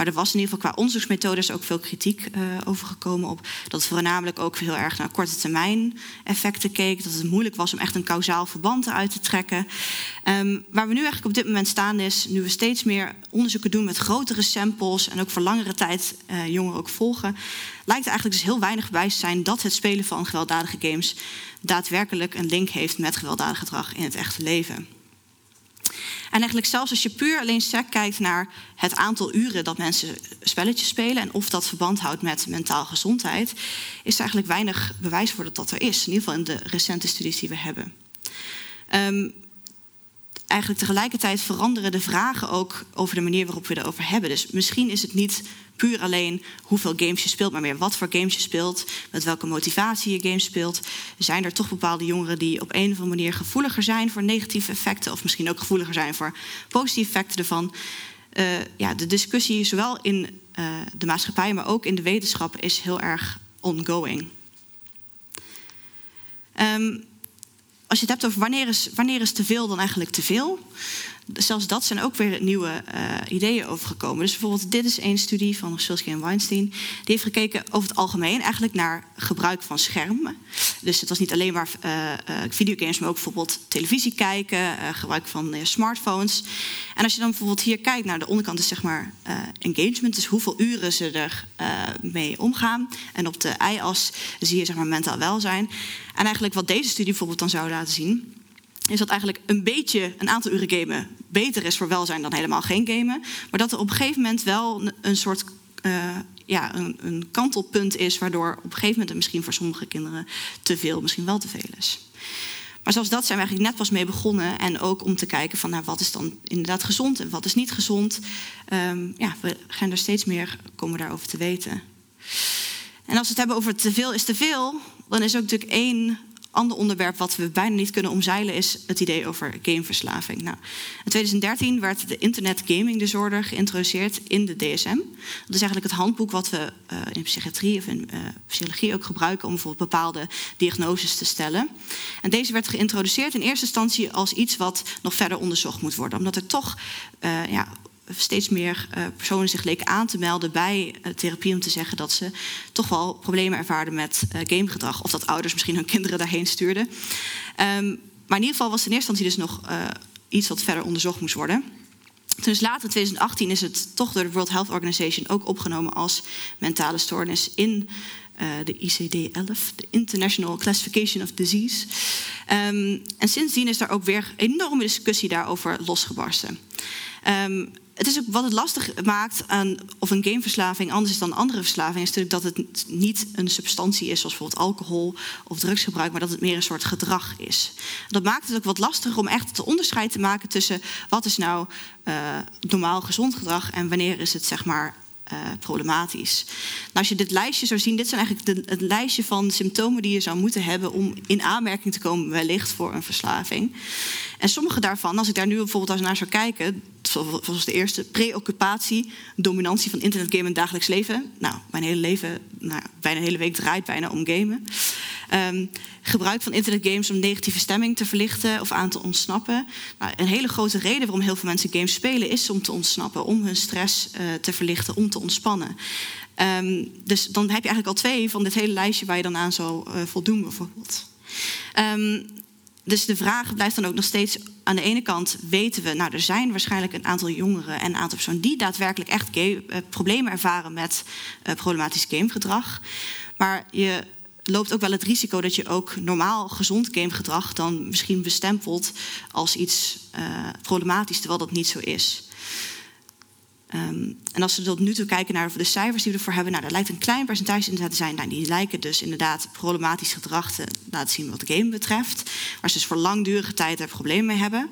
Maar er was in ieder geval qua onderzoeksmethodes ook veel kritiek uh, over gekomen op dat het voornamelijk ook heel erg naar korte termijn effecten keek. Dat het moeilijk was om echt een kausaal verband eruit te trekken. Um, waar we nu eigenlijk op dit moment staan is, nu we steeds meer onderzoeken doen met grotere samples en ook voor langere tijd uh, jongeren ook volgen, lijkt eigenlijk dus heel weinig bewijs te zijn dat het spelen van gewelddadige games daadwerkelijk een link heeft met gewelddadig gedrag in het echte leven. En eigenlijk zelfs als je puur alleen sec kijkt naar het aantal uren dat mensen spelletjes spelen en of dat verband houdt met mentaal gezondheid, is er eigenlijk weinig bewijs voor dat dat er is. In ieder geval in de recente studies die we hebben. Um, eigenlijk tegelijkertijd veranderen de vragen ook over de manier waarop we erover hebben. Dus misschien is het niet puur alleen hoeveel games je speelt, maar meer wat voor games je speelt, met welke motivatie je games speelt. Zijn er toch bepaalde jongeren die op een of andere manier gevoeliger zijn voor negatieve effecten, of misschien ook gevoeliger zijn voor positieve effecten ervan? Uh, ja, de discussie, zowel in uh, de maatschappij, maar ook in de wetenschap, is heel erg ongoing. Um, als je het hebt over wanneer is, wanneer is te veel dan eigenlijk te veel, zelfs dat zijn ook weer nieuwe uh, ideeën overgekomen. Dus bijvoorbeeld, dit is een studie van Schulzke en Weinstein. Die heeft gekeken over het algemeen eigenlijk naar gebruik van schermen. Dus het was niet alleen maar uh, uh, videogames, maar ook bijvoorbeeld televisie kijken, gebruik van smartphones. En als je dan bijvoorbeeld hier kijkt naar de onderkant, is zeg maar engagement, dus hoeveel uren ze er mee omgaan. En op de y-as zie je zeg maar mentaal welzijn. En eigenlijk wat deze studie bijvoorbeeld dan zou laten zien is dat eigenlijk een beetje een aantal uren gamen beter is voor welzijn dan helemaal geen gamen. Maar dat er op een gegeven moment wel een soort uh, ja, een, een, kantelpunt is, waardoor op een gegeven moment misschien voor sommige kinderen te veel, misschien wel te veel is. Maar zelfs dat zijn we eigenlijk net pas mee begonnen. En ook om te kijken van nou, wat is dan inderdaad gezond en wat is niet gezond. Um, ja, we gaan er steeds meer komen daarover te weten. En als we het hebben over te veel is te veel, dan is ook natuurlijk één ander onderwerp wat we bijna niet kunnen omzeilen is het idee over gameverslaving. Nou, in 2013 werd de Internet Gaming Disorder geïntroduceerd in de DSM. Dat is eigenlijk het handboek wat we uh, in psychiatrie of in uh, psychologie ook gebruiken om bijvoorbeeld bepaalde diagnoses te stellen. En deze werd geïntroduceerd in eerste instantie als iets wat nog verder onderzocht moet worden, omdat er toch uh, ja, steeds meer uh, personen zich leken aan te melden bij uh, therapie om te zeggen dat ze toch wel problemen ervaarden met uh, gamegedrag. Of dat ouders misschien hun kinderen daarheen stuurden. Um, maar in ieder geval was in eerste instantie dus nog iets wat verder onderzocht moest worden. Is later, in 2018, is het toch door de World Health Organization ook opgenomen als mentale stoornis in de ICD-11, de International Classification of Disease. Um, en sindsdien is daar ook weer enorme discussie daarover losgebarsten. Um, het is ook wat het lastig maakt aan of een gameverslaving anders is dan andere verslavingen, is natuurlijk dat het niet een substantie is, zoals bijvoorbeeld alcohol of drugsgebruik, maar dat het meer een soort gedrag is. Dat maakt het ook wat lastiger om echt het onderscheid te maken tussen wat is nou uh, normaal gezond gedrag en wanneer is het zeg maar uh, problematisch. Nou, als je dit lijstje zou zien, dit zijn eigenlijk de, het lijstje van symptomen die je zou moeten hebben om in aanmerking te komen wellicht voor een verslaving. En sommige daarvan, als ik daar nu bijvoorbeeld als naar zou kijken, zoals de eerste, preoccupatie, dominantie van internetgamen in het dagelijks leven. Nou, mijn hele leven, nou, bijna een hele week draait bijna om gamen. Um, gebruik van internetgames om negatieve stemming te verlichten of aan te ontsnappen. Nou, een hele grote reden waarom heel veel mensen games spelen is om te ontsnappen, om hun stress uh, te verlichten, om te ontspannen. Um, dus dan heb je eigenlijk al twee van dit hele lijstje waar je dan aan zou uh, voldoen, bijvoorbeeld. Um, dus de vraag blijft dan ook nog steeds: aan de ene kant weten we, nou, er zijn waarschijnlijk een aantal jongeren en een aantal personen die daadwerkelijk echt uh, problemen ervaren met uh, problematisch gamegedrag. Maar je loopt ook wel het risico dat je ook normaal gezond gamegedrag dan misschien bestempelt als iets uh, problematisch, terwijl dat niet zo is. Um, en als we tot nu toe kijken naar de cijfers die we ervoor hebben, nou, daar lijkt een klein percentage inderdaad te zijn. Nou, die lijken dus inderdaad problematisch gedrag te laten zien wat game betreft. Waar ze dus voor langdurige tijd er problemen mee hebben.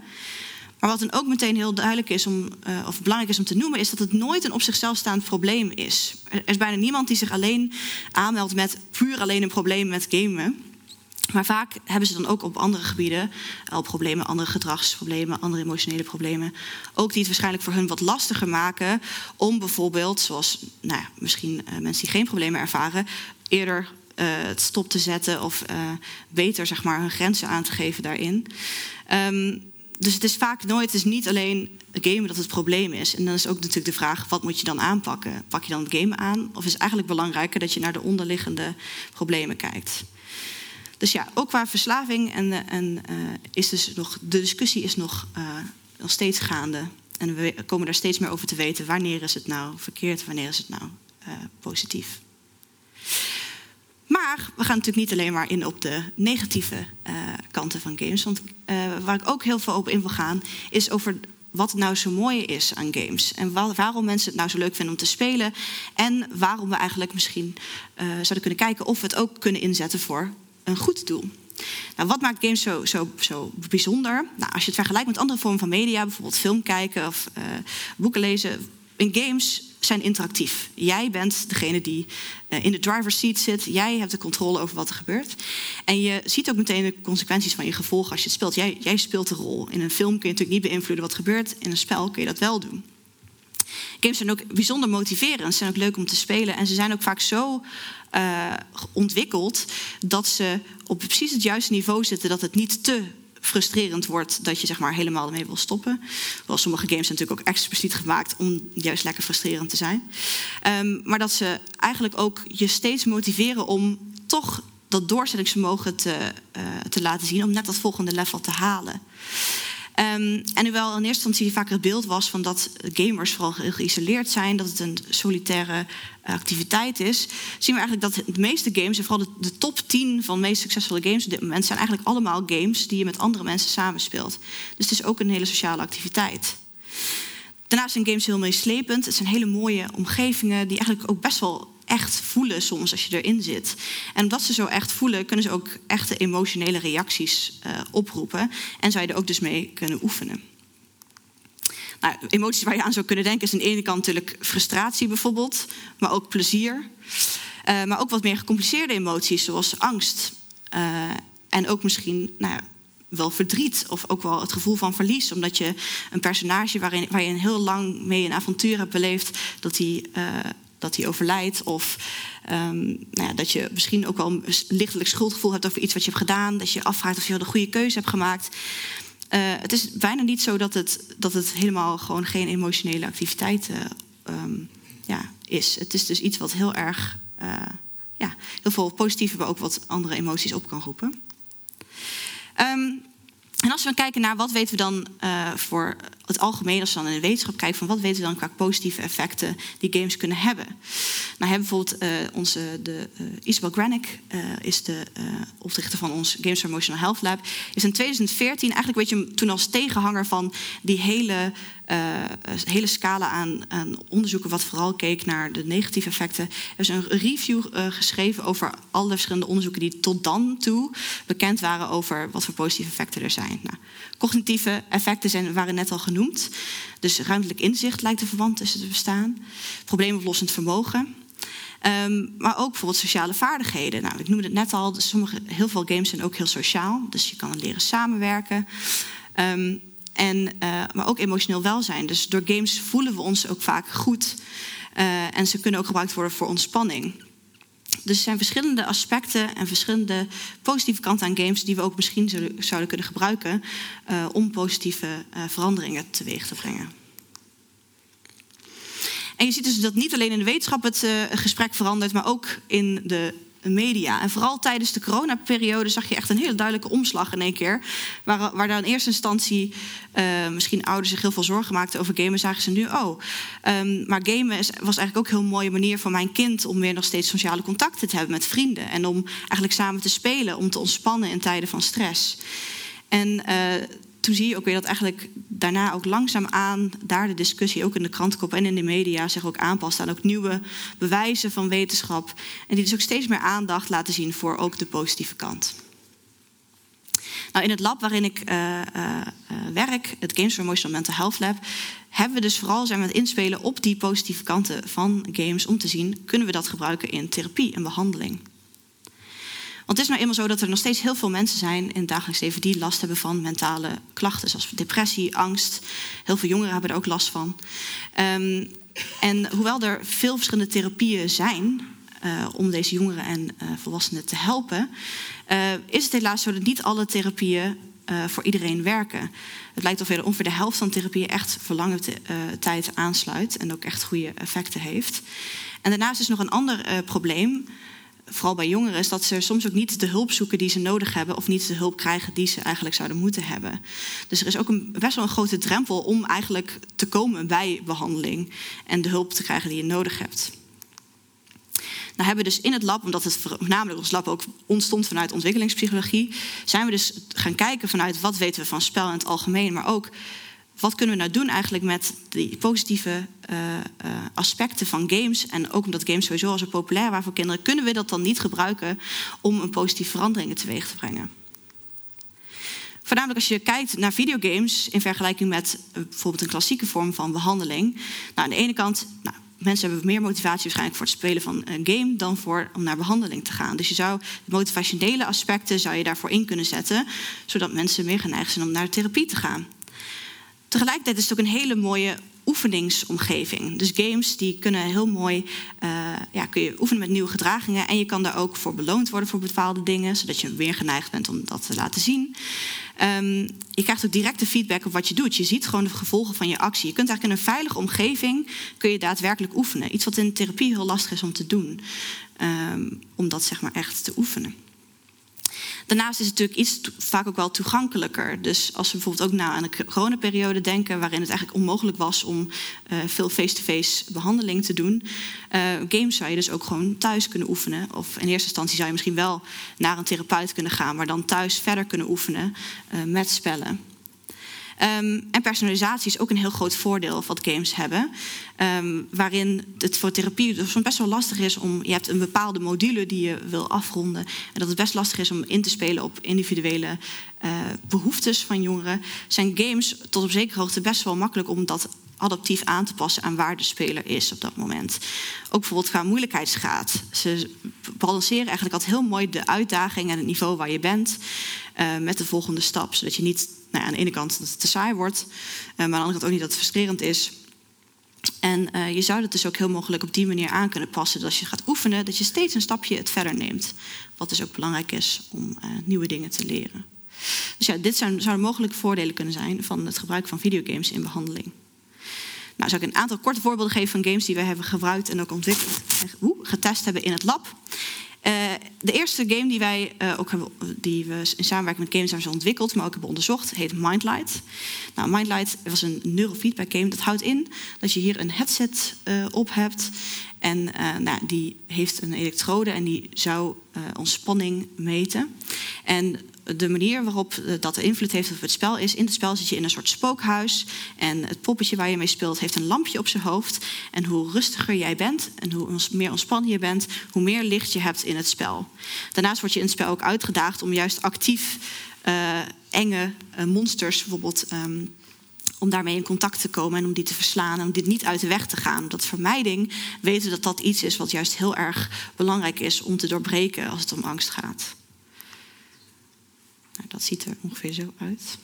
Maar wat dan ook meteen heel duidelijk is, om, uh, of belangrijk is om te noemen, is dat het nooit een op zichzelf staand probleem is. Er is bijna niemand die zich alleen aanmeldt met puur alleen een probleem met gamen. Maar vaak hebben ze dan ook op andere gebieden al problemen, andere gedragsproblemen, andere emotionele problemen. Ook die het waarschijnlijk voor hun wat lastiger maken om bijvoorbeeld, zoals nou ja, misschien uh, mensen die geen problemen ervaren, eerder het stop te zetten of uh, beter zeg maar, hun grenzen aan te geven daarin. Um, dus het is vaak nooit, het is niet alleen gamen dat het probleem is. En dan is ook natuurlijk de vraag, wat moet je dan aanpakken? Pak je dan het gamen aan? Of is het eigenlijk belangrijker dat je naar de onderliggende problemen kijkt? Dus ja, ook qua verslaving en, en uh, is dus nog, de discussie is nog, uh, steeds gaande. En we komen daar steeds meer over te weten. Wanneer is het nou verkeerd, wanneer is het nou positief? Maar we gaan natuurlijk niet alleen maar in op de negatieve kanten van games. Want waar ik ook heel veel op in wil gaan, is over wat nou zo mooi is aan games. En waarom mensen het nou zo leuk vinden om te spelen. En waarom we eigenlijk misschien zouden kunnen kijken of we het ook kunnen inzetten voor een goed doel. Nou, wat maakt games zo, zo, zo bijzonder? Nou, als je het vergelijkt met andere vormen van media, bijvoorbeeld film kijken of boeken lezen. In games zijn interactief. Jij bent degene die uh, in de driver's seat zit. Jij hebt de controle over wat er gebeurt. En je ziet ook meteen de consequenties van je gevolgen als je het speelt. Jij, jij speelt de rol. In een film kun je natuurlijk niet beïnvloeden wat gebeurt. In een spel kun je dat wel doen. Games zijn ook bijzonder motiverend. Ze zijn ook leuk om te spelen. En ze zijn ook vaak zo uh, ontwikkeld dat ze op precies het juiste niveau zitten. Dat het niet te frustrerend wordt dat je zeg maar helemaal ermee wil stoppen. Wel, sommige games zijn natuurlijk ook expliciet gemaakt om juist lekker frustrerend te zijn. Um, maar dat ze eigenlijk ook je steeds motiveren om toch dat doorzettingsvermogen te, uh, te laten zien, om net dat volgende level te halen. Um, en hoewel in eerste instantie vaak het beeld was van dat gamers vooral geïsoleerd zijn, dat het een solitaire activiteit is, zien we eigenlijk dat de meeste games, en vooral de, de, top 10 van de meest succesvolle games op dit moment, zijn eigenlijk allemaal games die je met andere mensen samenspeelt. Dus het is ook een hele sociale activiteit. Daarnaast zijn games heel meeslepend. Het zijn hele mooie omgevingen die eigenlijk ook best wel echt voelen soms als je erin zit. En omdat ze zo echt voelen, kunnen ze ook echte emotionele reacties uh, oproepen. En zou je er ook dus mee kunnen oefenen. Nou, emoties waar je aan zou kunnen denken is aan de ene kant natuurlijk frustratie bijvoorbeeld, maar ook plezier. Uh, maar ook wat meer gecompliceerde emoties zoals angst. Uh, en ook misschien nou wel verdriet of ook wel het gevoel van verlies. Omdat je een personage waarin, waar je een heel lang mee een avontuur hebt beleefd, dat uh, dat hij overlijdt. Of um, nou ja, dat je misschien ook wel een lichtelijk schuldgevoel hebt over iets wat je hebt gedaan. Dat je afvraagt of je wel de goede keuze hebt gemaakt. Uh, het is bijna niet zo dat het, dat het helemaal gewoon geen emotionele activiteit uh, um, ja, is. Het is dus iets wat heel erg, uh, ja, heel veel positieve, maar ook wat andere emoties op kan roepen. Um, en als we kijken naar wat weten we dan voor het algemeen, als we dan in de wetenschap kijken, van wat weten we dan qua positieve effecten die games kunnen hebben. Nou, hebben bijvoorbeeld uh, onze, de, uh, Isabel Granick, is de oprichter van ons Games for Emotional Health Lab, is in 2014 eigenlijk weet je toen als tegenhanger van die hele, hele scala aan, onderzoeken, wat vooral keek naar de negatieve effecten. Er is een review geschreven over alle verschillende onderzoeken die tot dan toe bekend waren over wat voor positieve effecten er zijn. Nou, cognitieve effecten zijn, waren net al genoemd. Dus ruimtelijk inzicht lijkt een verband tussen te bestaan. Probleemoplossend vermogen. Um, maar ook bijvoorbeeld sociale vaardigheden. Nou, ik noemde het net al, dus sommige, heel veel games zijn ook heel sociaal. Dus je kan leren samenwerken. Um, en, uh, maar ook emotioneel welzijn. Dus door games voelen we ons ook vaak goed. Uh, en ze kunnen ook gebruikt worden voor ontspanning. Dus er zijn verschillende aspecten en verschillende positieve kanten aan games die we ook misschien zouden kunnen gebruiken uh, om positieve uh, veranderingen teweeg te brengen. En je ziet dus dat niet alleen in de wetenschap het uh, gesprek verandert, maar ook in de media. En vooral tijdens de coronaperiode zag je echt een hele duidelijke omslag in één keer. Waar, waar dan in eerste instantie uh, misschien ouders zich heel veel zorgen maakten over gamen, zagen ze nu, oh, um, maar gamen was eigenlijk ook een heel mooie manier voor mijn kind om weer nog steeds sociale contacten te hebben met vrienden. En om eigenlijk samen te spelen, om te ontspannen in tijden van stress. En uh, toen zie je ook weer dat eigenlijk daarna ook langzaamaan daar de discussie ook in de krantenkop en in de media zich ook aanpast aan ook nieuwe bewijzen van wetenschap. En die dus ook steeds meer aandacht laten zien voor ook de positieve kant. Nou, in het lab waarin ik uh, uh, werk, het Games for Emotional Mental Health Lab, hebben we dus vooral zijn we het inspelen op die positieve kanten van games om te zien, kunnen we dat gebruiken in therapie en behandeling. Want het is nou eenmaal zo dat er nog steeds heel veel mensen zijn in het dagelijks leven die last hebben van mentale klachten, zoals depressie, angst. Heel veel jongeren hebben er ook last van. Um, en hoewel er veel verschillende therapieën zijn uh, om deze jongeren en uh, volwassenen te helpen, uh, is het helaas zo dat niet alle therapieën voor iedereen werken. Het lijkt of ongeveer de helft van therapieën echt voor lange tijd aansluit en ook echt goede effecten heeft. En daarnaast is nog een ander probleem vooral bij jongeren, is dat ze soms ook niet de hulp zoeken die ze nodig hebben, of niet de hulp krijgen die ze eigenlijk zouden moeten hebben. Dus er is ook een, best wel een grote drempel om eigenlijk te komen bij behandeling en de hulp te krijgen die je nodig hebt. Nou hebben we dus in het lab, omdat het voornamelijk ons lab ook ontstond vanuit ontwikkelingspsychologie, zijn we dus gaan kijken vanuit wat weten we van spel in het algemeen, maar ook wat kunnen we nou doen eigenlijk met die positieve uh, uh, aspecten van games? En ook omdat games sowieso al zo populair waren voor kinderen, kunnen we dat dan niet gebruiken om een positieve veranderingen teweeg te brengen? Voornamelijk als je kijkt naar videogames in vergelijking met uh, bijvoorbeeld een klassieke vorm van behandeling. Nou, aan de ene kant, nou, mensen hebben meer motivatie waarschijnlijk voor het spelen van een game dan voor om naar behandeling te gaan. Dus je zou de motivationele aspecten zou je daarvoor in kunnen zetten, zodat mensen meer geneigd zijn om naar therapie te gaan. Tegelijkertijd is het ook een hele mooie oefeningsomgeving. Dus games die kunnen heel mooi, uh, ja, kun je oefenen met nieuwe gedragingen en je kan daar ook voor beloond worden voor bepaalde dingen, zodat je weer geneigd bent om dat te laten zien. Um, je krijgt ook directe feedback op wat je doet. Je ziet gewoon de gevolgen van je actie. Je kunt eigenlijk in een veilige omgeving kun je daadwerkelijk oefenen. Iets wat in therapie heel lastig is om te doen, um, om dat zeg maar echt te oefenen. Daarnaast is het natuurlijk iets vaak ook wel toegankelijker. Dus als we bijvoorbeeld ook nou aan de coronaperiode denken, waarin het eigenlijk onmogelijk was om uh, veel face-to-face behandeling te doen. Uh, games zou je dus ook gewoon thuis kunnen oefenen. Of in eerste instantie zou je misschien wel naar een therapeut kunnen gaan, maar dan thuis verder kunnen oefenen uh, met spellen. Um, en personalisatie is ook een heel groot voordeel wat games hebben. Um, waarin het voor therapie best wel lastig is om. Je hebt een bepaalde module die je wil afronden. En dat het best lastig is om in te spelen op individuele uh, behoeftes van jongeren. Zijn games tot op zekere hoogte best wel makkelijk om dat adaptief aan te passen aan waar de speler is op dat moment. Ook bijvoorbeeld qua moeilijkheidsgraad. Ze balanceren eigenlijk altijd heel mooi de uitdaging en het niveau waar je bent uh, met de volgende stap. Zodat je niet nou ja, aan de ene kant dat het te saai wordt, uh, maar aan de andere kant ook niet dat het frustrerend is. En uh, je zou het dus ook heel mogelijk op die manier aan kunnen passen. Dat als je gaat oefenen, dat je steeds een stapje het verder neemt. Wat dus ook belangrijk is om nieuwe dingen te leren. Dus ja, dit zouden mogelijk voordelen kunnen zijn van het gebruik van videogames in behandeling. Nou, zou ik een aantal korte voorbeelden geven van games die we hebben gebruikt en ook ontwikkeld en getest hebben in het lab. Uh, de eerste game die wij uh, ook hebben, die we in samenwerking met Games hebben ontwikkeld, maar ook hebben onderzocht, heet Mindlight. Nou, Mindlight was een neurofeedback game. Dat houdt in dat je hier een headset uh, op hebt. En nou, die heeft een elektrode en die zou ontspanning meten. En de manier waarop eh, dat invloed heeft op het spel is... in het spel zit je in een soort spookhuis... en het poppetje waar je mee speelt heeft een lampje op zijn hoofd. En hoe rustiger jij bent en hoe meer ontspannen je bent... hoe meer licht je hebt in het spel. Daarnaast word je in het spel ook uitgedaagd om juist actief... Uh, enge uh, monsters bijvoorbeeld... Um, om daarmee in contact te komen en om die te verslaan en om dit niet uit de weg te gaan. Omdat vermijding weten dat dat iets is wat juist heel erg belangrijk is om te doorbreken als het om angst gaat. Dat ziet er ongeveer zo uit.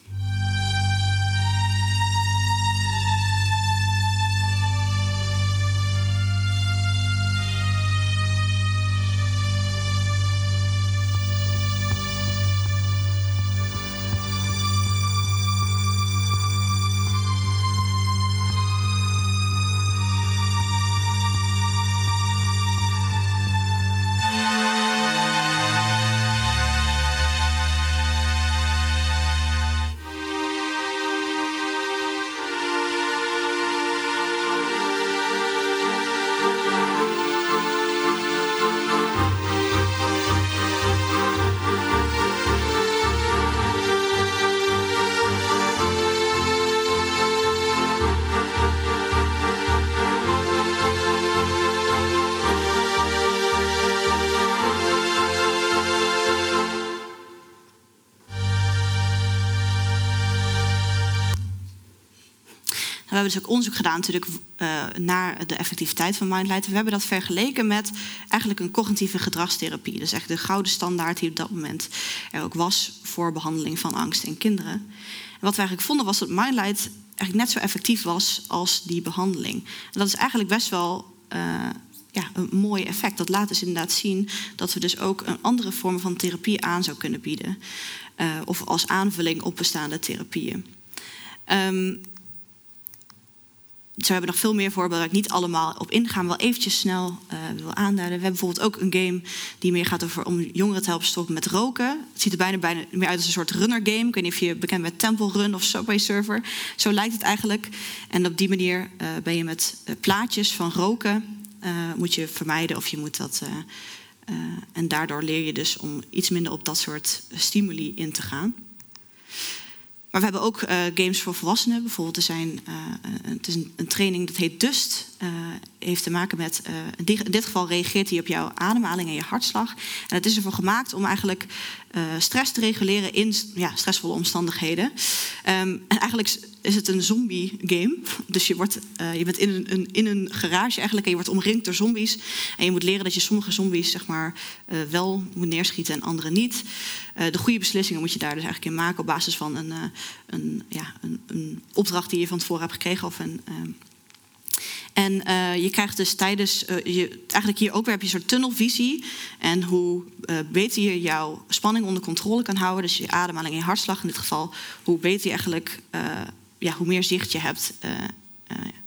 Hebben dus ook onderzoek gedaan natuurlijk, uh, naar de effectiviteit van Mindlight. We hebben dat vergeleken met eigenlijk een cognitieve gedragstherapie. Dus echt de gouden standaard die op dat moment er ook was voor behandeling van angst in kinderen. En wat we eigenlijk vonden was dat Mindlight eigenlijk net zo effectief was als die behandeling. En dat is eigenlijk best wel uh, ja, een mooi effect. Dat laat dus inderdaad zien dat we dus ook een andere vorm van therapie aan zou kunnen bieden. Uh, of als aanvulling op bestaande therapieën. Um, zo hebben we nog veel meer voorbeelden waar ik niet allemaal op ingaan. Wel eventjes snel uh, wil aanduiden. We hebben bijvoorbeeld ook een game die meer gaat over om jongeren te helpen stoppen met roken. Het ziet er bijna, bijna meer uit als een soort runner game. Ik weet niet of je bekend bent met Temple Run of Subway Surfer. Zo lijkt het eigenlijk. En op die manier uh, ben je met uh, plaatjes van roken... moet je vermijden of je moet dat... en daardoor leer je dus om iets minder op dat soort stimuli in te gaan. Maar we hebben ook uh, games voor volwassenen. Bijvoorbeeld, er zijn, uh, het is een, training dat heet Dust. Uh, heeft te maken met, in dit geval reageert hij op jouw ademhaling en je hartslag. En het is ervoor gemaakt om eigenlijk stress te reguleren in ja, stressvolle omstandigheden. Um, en eigenlijk is het een zombie-game. Dus je, wordt, uh, je bent in een, in een garage eigenlijk en je wordt omringd door zombies. En je moet leren dat je sommige zombies zeg maar, uh, wel moet neerschieten en andere niet. De goede beslissingen moet je daar dus eigenlijk in maken op basis van een, een, ja, een, een opdracht die je van tevoren hebt gekregen. Of een, en uh, je krijgt dus tijdens, uh, je, eigenlijk hier ook weer heb je een soort tunnelvisie. En hoe uh, beter je jouw spanning onder controle kan houden, dus je ademhaling en je hartslag in dit geval, hoe beter je eigenlijk ja, hoe meer zicht je hebt,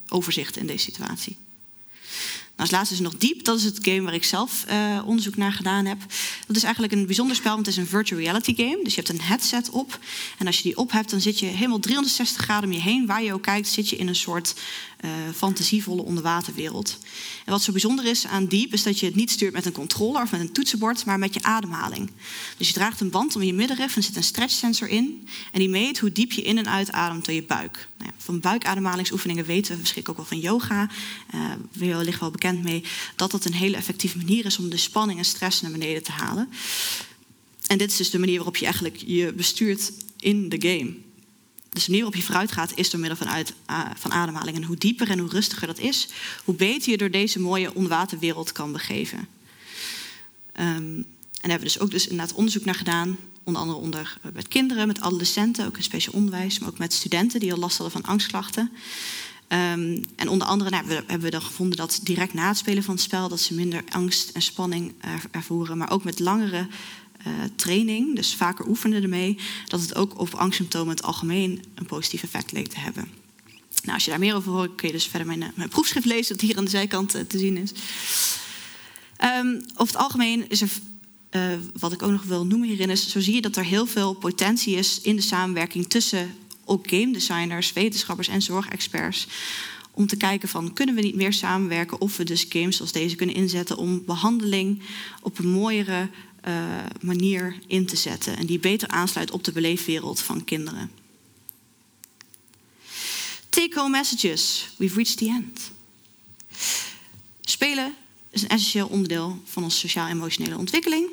overzicht in deze situatie. Nou, als laatste is nog Deep. Dat is het game waar ik zelf uh, onderzoek naar gedaan heb. Dat is eigenlijk een bijzonder spel, want het is een virtual reality game. Dus je hebt een headset op. En als je die op hebt, dan zit je helemaal 360 graden om je heen. Waar je ook kijkt, zit je in een soort uh, fantasievolle onderwaterwereld. En wat zo bijzonder is aan Deep, is dat je het niet stuurt met een controller of met een toetsenbord, maar met je ademhaling. Dus je draagt een band om je middenrif en zit een stretchsensor in. En die meet hoe diep je in en uitademt door je buik. Van buikademhalingsoefeningen weten we verschrikkelijk ook wel van yoga. We ligt wel bekend mee dat dat een hele effectieve manier is om de spanning en stress naar beneden te halen. En dit is dus de manier waarop je eigenlijk je bestuurt in de game. Dus de manier waarop je vooruit gaat is door middel van, uit, uh, van ademhaling. En hoe dieper en hoe rustiger dat is, hoe beter je door deze mooie onderwaterwereld kan begeven. Um, en daar hebben we dus ook dus inderdaad onderzoek naar gedaan. Onder andere onder, uh, met kinderen, met adolescenten, ook in speciaal onderwijs. Maar ook met studenten die al last hadden van angstklachten. Um, en onder andere nou, hebben we dan gevonden dat direct na het spelen van het spel... dat ze minder angst en spanning ervoeren. Maar ook met langere uh, training, dus vaker oefenen ermee... dat het ook op angstsymptomen in het algemeen een positief effect leek te hebben. Nou, als je daar meer over hoort, kun je dus verder mijn, mijn proefschrift lezen... dat hier aan de zijkant te zien is. Um, over het algemeen is er... Uh, wat ik ook nog wil noemen hierin is... zo zie je dat er heel veel potentie is in de samenwerking... tussen ook game designers, wetenschappers en zorgexperts om te kijken van kunnen we niet meer samenwerken of we dus games zoals deze kunnen inzetten om behandeling op een mooiere uh, manier in te zetten en die beter aansluit op de beleefwereld van kinderen. Take-home messages. We've reached the end. Spelen is een essentieel onderdeel van onze sociaal-emotionele ontwikkeling.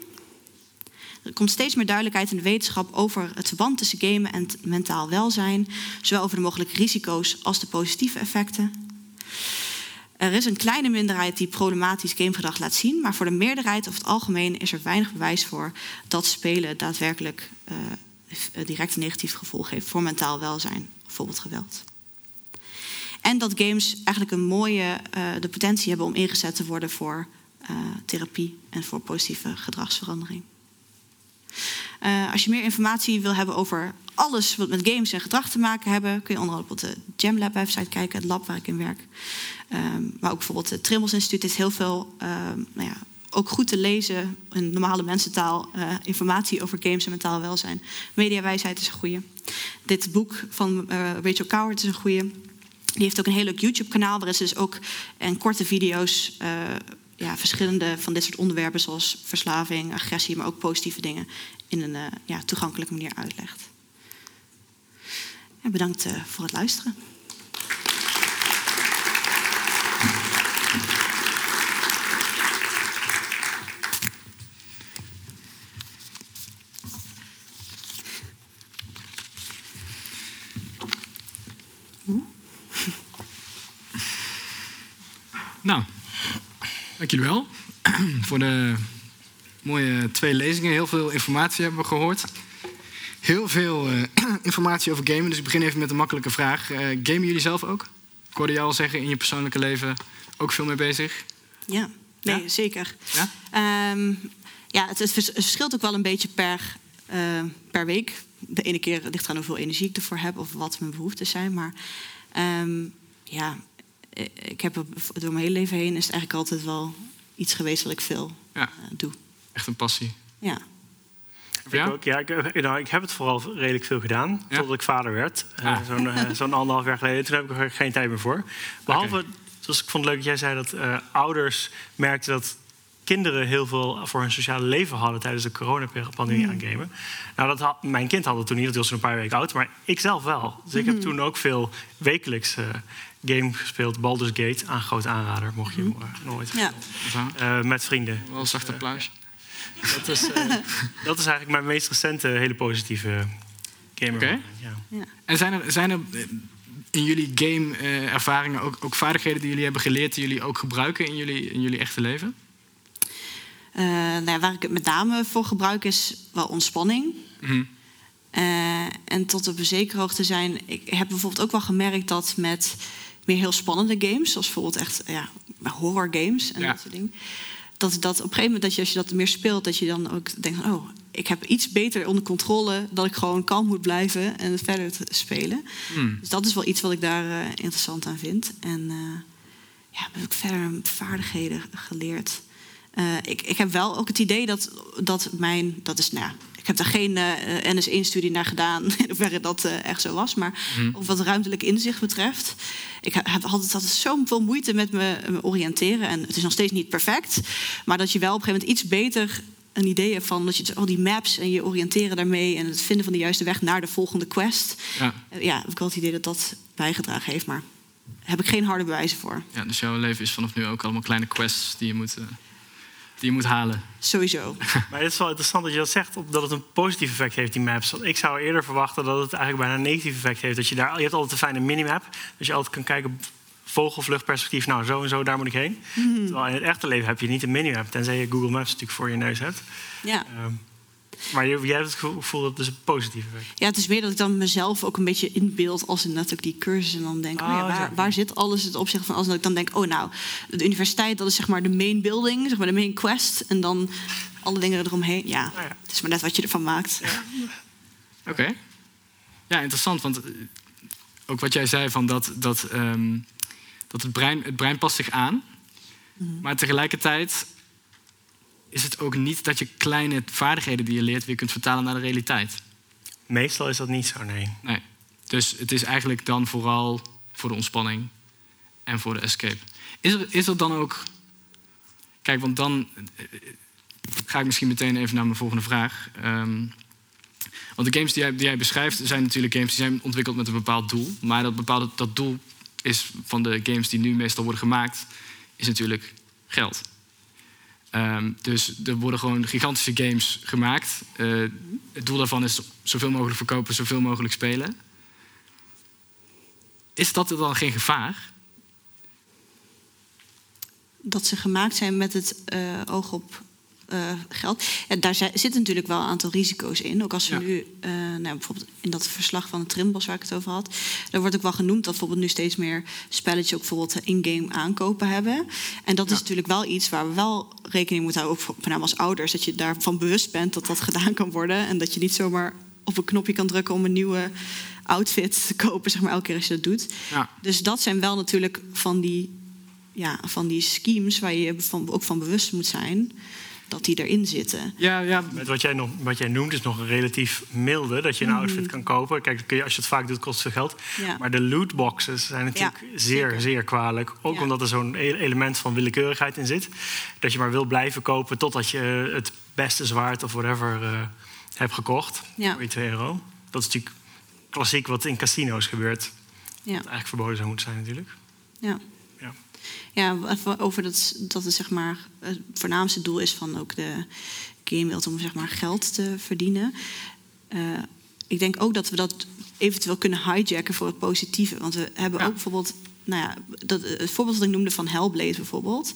Er komt steeds meer duidelijkheid in de wetenschap over het verband tussen gamen en mentaal welzijn, zowel over de mogelijke risico's als de positieve effecten. Er is een kleine minderheid die problematisch gamegedrag laat zien, maar voor de meerderheid of het algemeen is er weinig bewijs voor dat spelen daadwerkelijk uh, direct een negatief gevolg heeft voor mentaal welzijn, bijvoorbeeld geweld. En dat games eigenlijk een mooie uh, de potentie hebben om ingezet te worden voor uh, therapie en voor positieve gedragsverandering. Uh, als je meer informatie wil hebben over alles wat met games en gedrag te maken hebben, kun je onder andere op de GemLab website kijken, het lab waar ik in werk. Um, maar ook bijvoorbeeld het Trimbos Instituut is heel veel, um, nou ja, ook goed te lezen in normale mensentaal, uh, informatie over games en mentaal welzijn. Mediawijsheid is een goede. Dit boek van Rachel Coward is een goede. Die heeft ook een heel leuk YouTube-kanaal waarin ze dus ook en korte video's ja, verschillende van dit soort onderwerpen, zoals verslaving, agressie, maar ook positieve dingen, in een uh, ja, toegankelijke manier uitlegt. Bedankt uh, voor het luisteren. Nou, dank jullie wel voor de mooie twee lezingen. Heel veel informatie hebben we gehoord. Heel veel eh, informatie over gamen. Dus ik begin even met een makkelijke vraag. Eh gamen jullie zelf ook? Ik hoorde jou al zeggen in je persoonlijke leven ook veel mee bezig. Ja, nee, Ja? zeker. Ja? Ehm, ja, het, het vers- het verschilt ook wel een beetje per, eh, per week. De ene keer ligt eraan hoeveel energie ik ervoor heb of wat mijn behoeften zijn. Maar ehm, ja, ik heb door mijn hele leven heen is het eigenlijk altijd wel iets geweest wat ik veel Ja. eh, doe. Echt een passie. Ja. Ja? Ik, ook, ja, ik, eh, nou, ik heb het vooral redelijk veel gedaan. Ja? Totdat ik vader werd. Eh, Ah. Zo'n eh, zo'n anderhalf jaar geleden. Toen heb ik er geen tijd meer voor. Behalve, dus ik vond het leuk dat jij zei dat eh, ouders merkten dat kinderen heel veel voor hun sociale leven hadden tijdens de coronapandemie aan gamen. Nou, dat had, mijn kind had het toen niet, dat was een paar weken oud, maar ik zelf wel. Dus ik heb toen ook veel wekelijks eh, game gespeeld, Baldur's Gate, aan grote aanrader, mocht je hem eh, nooit. ja. Zo. Eh, met vrienden. Wel een zacht applaus. Dat is, eh, dat is eigenlijk mijn meest recente hele positieve gamer. Ja. En zijn er, zijn er eh, in jullie game-ervaringen ook, ook vaardigheden die jullie hebben geleerd... die jullie ook gebruiken in jullie, in jullie echte leven? Eh, nou ja, waar ik het met name voor gebruik is wel ontspanning. Mhm. Eh, en tot op een zekere hoogte zijn. Ik heb bijvoorbeeld ook wel gemerkt dat met meer heel spannende games, zoals bijvoorbeeld echt ja, horror games en Ja. dat soort dingen. Dat, dat op een gegeven moment, dat je, als je dat meer speelt, dat je dan ook denkt: van, oh, ik heb iets beter onder controle. Dat ik gewoon kalm moet blijven en verder te spelen. Hmm. Dus dat is wel iets wat ik daar eh, interessant aan vind. En eh, ja, heb ik verder vaardigheden geleerd. Eh, ik, ik heb wel ook het idee dat, dat mijn. Dat is, nou ja, ik heb daar geen eh NS1-studie naar gedaan, in hoeverre dat eh, echt zo was. Maar of wat ruimtelijk inzicht betreft. Ik heb altijd, altijd zoveel moeite met me, me oriënteren. En het is nog steeds niet perfect. Maar dat je wel op een gegeven moment iets beter een idee hebt van dat je al die maps en je oriënteren daarmee en het vinden van de juiste weg naar de volgende quest. Ja. Eh, Ja, heb ik wel het idee dat dat bijgedragen heeft, maar heb ik geen harde bewijzen voor. ja, dus jouw leven is vanaf nu ook allemaal kleine quests die je moet, eh, die je moet halen. Sowieso. Maar het is wel interessant dat je dat zegt, dat het een positief effect heeft, die maps. Want ik zou eerder verwachten dat het eigenlijk bijna een negatief effect heeft. Dat je, daar, je hebt altijd een fijne minimap, dus je altijd kan kijken, vogelvluchtperspectief, nou zo en zo, daar moet ik heen. Terwijl in het echte leven heb je niet een minimap, tenzij je Google Maps natuurlijk voor je neus hebt. Ja. Ehm, maar je, jij hebt het gevoel dat het dus een positief effect ja, het is meer dat ik dan mezelf ook een beetje inbeeld als inderdaad ook die cursus. En dan denk, oh, ja, Oh, waar, waar zit alles het opzicht van? Als ik dan denk, oh nou, de universiteit dat is zeg maar de main building, zeg maar de main quest. En dan alle dingen eromheen. Ja, ja. het is maar net wat je ervan maakt. Oké. Ja, interessant. Want eh, ook wat jij zei van dat, dat, ehm, dat het, brein, het brein past zich aan. Maar tegelijkertijd is het ook niet dat je kleine vaardigheden die je leert weer kunt vertalen naar de realiteit. Meestal is dat niet zo, nee. Nee. Dus het is eigenlijk dan vooral voor de ontspanning en voor de escape. Is er, is er dan ook. Kijk, want dan eh, ga ik misschien meteen even naar mijn volgende vraag. Ehm, want de games die jij, die jij beschrijft zijn natuurlijk games die zijn ontwikkeld met een bepaald doel. Maar dat, bepaalde, dat doel is van de games die nu meestal worden gemaakt, is natuurlijk geld. Ehm, dus er worden gewoon gigantische games gemaakt. Eh, het doel daarvan is zoveel mogelijk verkopen, zoveel mogelijk spelen. Is dat er dan geen gevaar? dat ze gemaakt zijn met het eh, oog op eh, geld. Ja, daar zi- zitten natuurlijk wel een aantal risico's in. Ook als we Ja. nu, eh, nou, bijvoorbeeld in dat verslag van het Trimbos waar ik het over had, daar wordt ook wel genoemd dat bijvoorbeeld nu steeds meer spelletjes ook bijvoorbeeld in-game aankopen hebben. En dat Ja. is natuurlijk wel iets waar we wel rekening moeten houden, ook voor- met name als ouders, dat je daarvan bewust bent dat dat gedaan kan worden en dat je niet zomaar op een knopje kan drukken om een nieuwe outfit te kopen, zeg maar, elke keer als je dat doet. Ja. Dus dat zijn wel natuurlijk van die, ja, van die schemes waar je van, ook van bewust moet zijn dat die erin zitten. Ja, ja, Met wat jij, nog, wat jij noemt is nog een relatief milde. Dat je een outfit kan kopen. Kijk, kun je, als je het vaak doet, kost het veel geld. Ja. Maar de lootboxes zijn natuurlijk Ja, zeer, zeker. zeer kwalijk. Ook Ja. omdat er zo'n e- element van willekeurigheid in zit. Dat je maar wil blijven kopen totdat je het beste zwaard of whatever eh, hebt gekocht. Ja. Voor je 2 euro. Dat is natuurlijk klassiek wat in casino's gebeurt. Ja, Wat eigenlijk verboden zou moeten zijn natuurlijk. ja. Ja. Over dat, dat het zeg maar het voornaamste doel is van ook de gamewereld om zeg maar geld te verdienen. Eh, ik denk ook dat we dat eventueel kunnen hijacken voor het positieve. Want we hebben Ja. ook bijvoorbeeld nou ja, dat, het voorbeeld dat ik noemde van Hellblade bijvoorbeeld.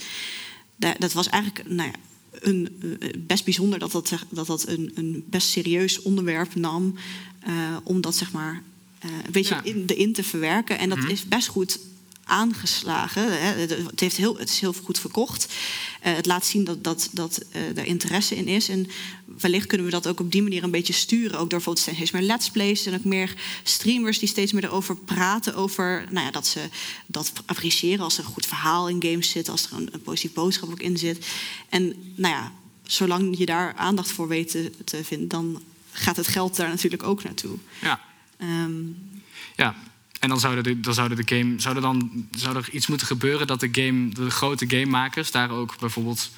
Da- dat was eigenlijk nou ja, een, eh, best bijzonder dat dat, dat, dat een, een best serieus onderwerp nam. eh, om dat zeg maar eh, een beetje Ja. in, erin te verwerken. En dat Mhm. is best goed aangeslagen. Hè. Het, heeft heel, het is heel goed verkocht. Eh, het laat zien dat, dat, dat eh, er interesse in is. En wellicht kunnen we dat ook op die manier een beetje sturen. Ook door bijvoorbeeld steeds meer let's plays en ook meer streamers die steeds meer erover praten. Over nou ja, dat ze dat appreciëren als er een goed verhaal in games zit. Als er een, een positief boodschap ook in zit. En nou ja, zolang je daar aandacht voor weet te, te vinden, dan gaat het geld daar natuurlijk ook naartoe. Ja. Ehm, Ja, en dan zouden de, dan zouden de game, zou er dan zou er iets moeten gebeuren dat de game, de grote gamemakers daar ook bijvoorbeeld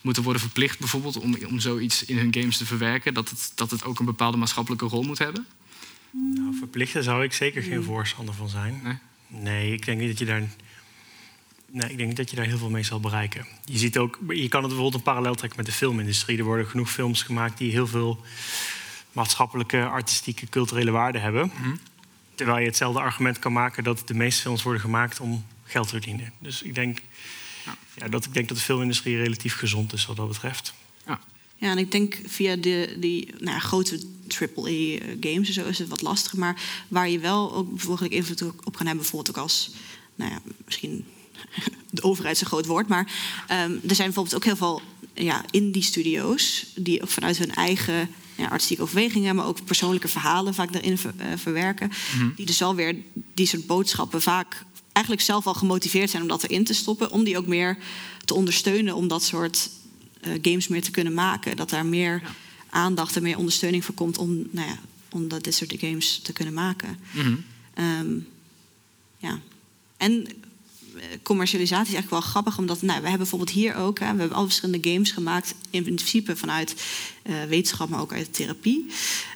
moeten worden verplicht, bijvoorbeeld om, om zoiets in hun games te verwerken, dat het, dat het ook een bepaalde maatschappelijke rol moet hebben. Nou, verplichten zou ik zeker geen voorstander van zijn. Nee? Nee, ik denk niet dat je daar. Nee, ik denk niet dat je daar heel veel mee zal bereiken. Je ziet ook, je kan het bijvoorbeeld een parallel trekken met de filmindustrie. Er worden genoeg films gemaakt die heel veel maatschappelijke, artistieke, culturele waarde hebben. Mhm. Terwijl je hetzelfde argument kan maken dat de meeste films worden gemaakt om geld te verdienen. Dus ik denk, Ja. ja, dat, ik denk dat de filmindustrie relatief gezond is wat dat betreft. Ja, en ik denk via de, die nou ja, grote AAA-games en zo is het wat lastiger. Maar waar je wel ook mogelijk invloed op kan hebben, bijvoorbeeld ook als, nou ja, misschien de overheid is een groot woord, maar ehm, er zijn bijvoorbeeld ook heel veel ja, indie-studio's die ook vanuit hun eigen ja, artistieke overwegingen, maar ook persoonlijke verhalen vaak daarin ver- eh, verwerken. Die dus wel weer die soort boodschappen vaak eigenlijk zelf al gemotiveerd zijn om dat erin te stoppen, om die ook meer te ondersteunen om dat soort eh, games meer te kunnen maken. Dat daar meer Ja. aandacht en meer ondersteuning voor komt om, nou ja, om dat, dit soort games te kunnen maken. Mhm. Ehm, ja. En commercialisatie is eigenlijk wel grappig, omdat nou, we hebben bijvoorbeeld hier ook, hè, we hebben al verschillende games gemaakt, in principe vanuit eh, wetenschap, maar ook uit therapie.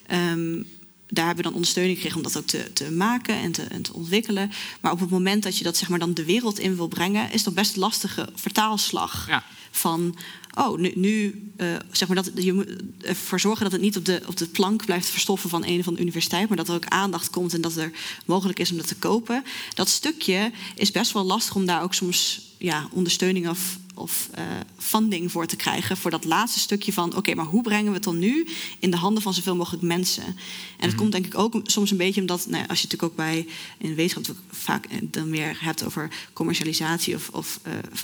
Ehm, daar hebben we dan ondersteuning gekregen om dat ook te, te maken en te, en te ontwikkelen. Maar op het moment dat je dat zeg maar, dan de wereld in wil brengen, is dat best een lastige vertaalslag. Ja. Van, oh, nu, nu eh, zeg maar dat je moet ervoor zorgen dat het niet op de, op de plank blijft verstoffen van een van de universiteit, maar dat er ook aandacht komt en dat er mogelijk is om dat te kopen. Dat stukje is best wel lastig om daar ook soms ja, ondersteuning of, of eh, funding voor te krijgen. Voor dat laatste stukje van, oké, maar hoe brengen we het dan nu in de handen van zoveel mogelijk mensen? En dat komt denk ik ook soms een beetje omdat, nou, als je natuurlijk ook bij in wetenschap vaak eh, dan meer hebt over commercialisatie of, of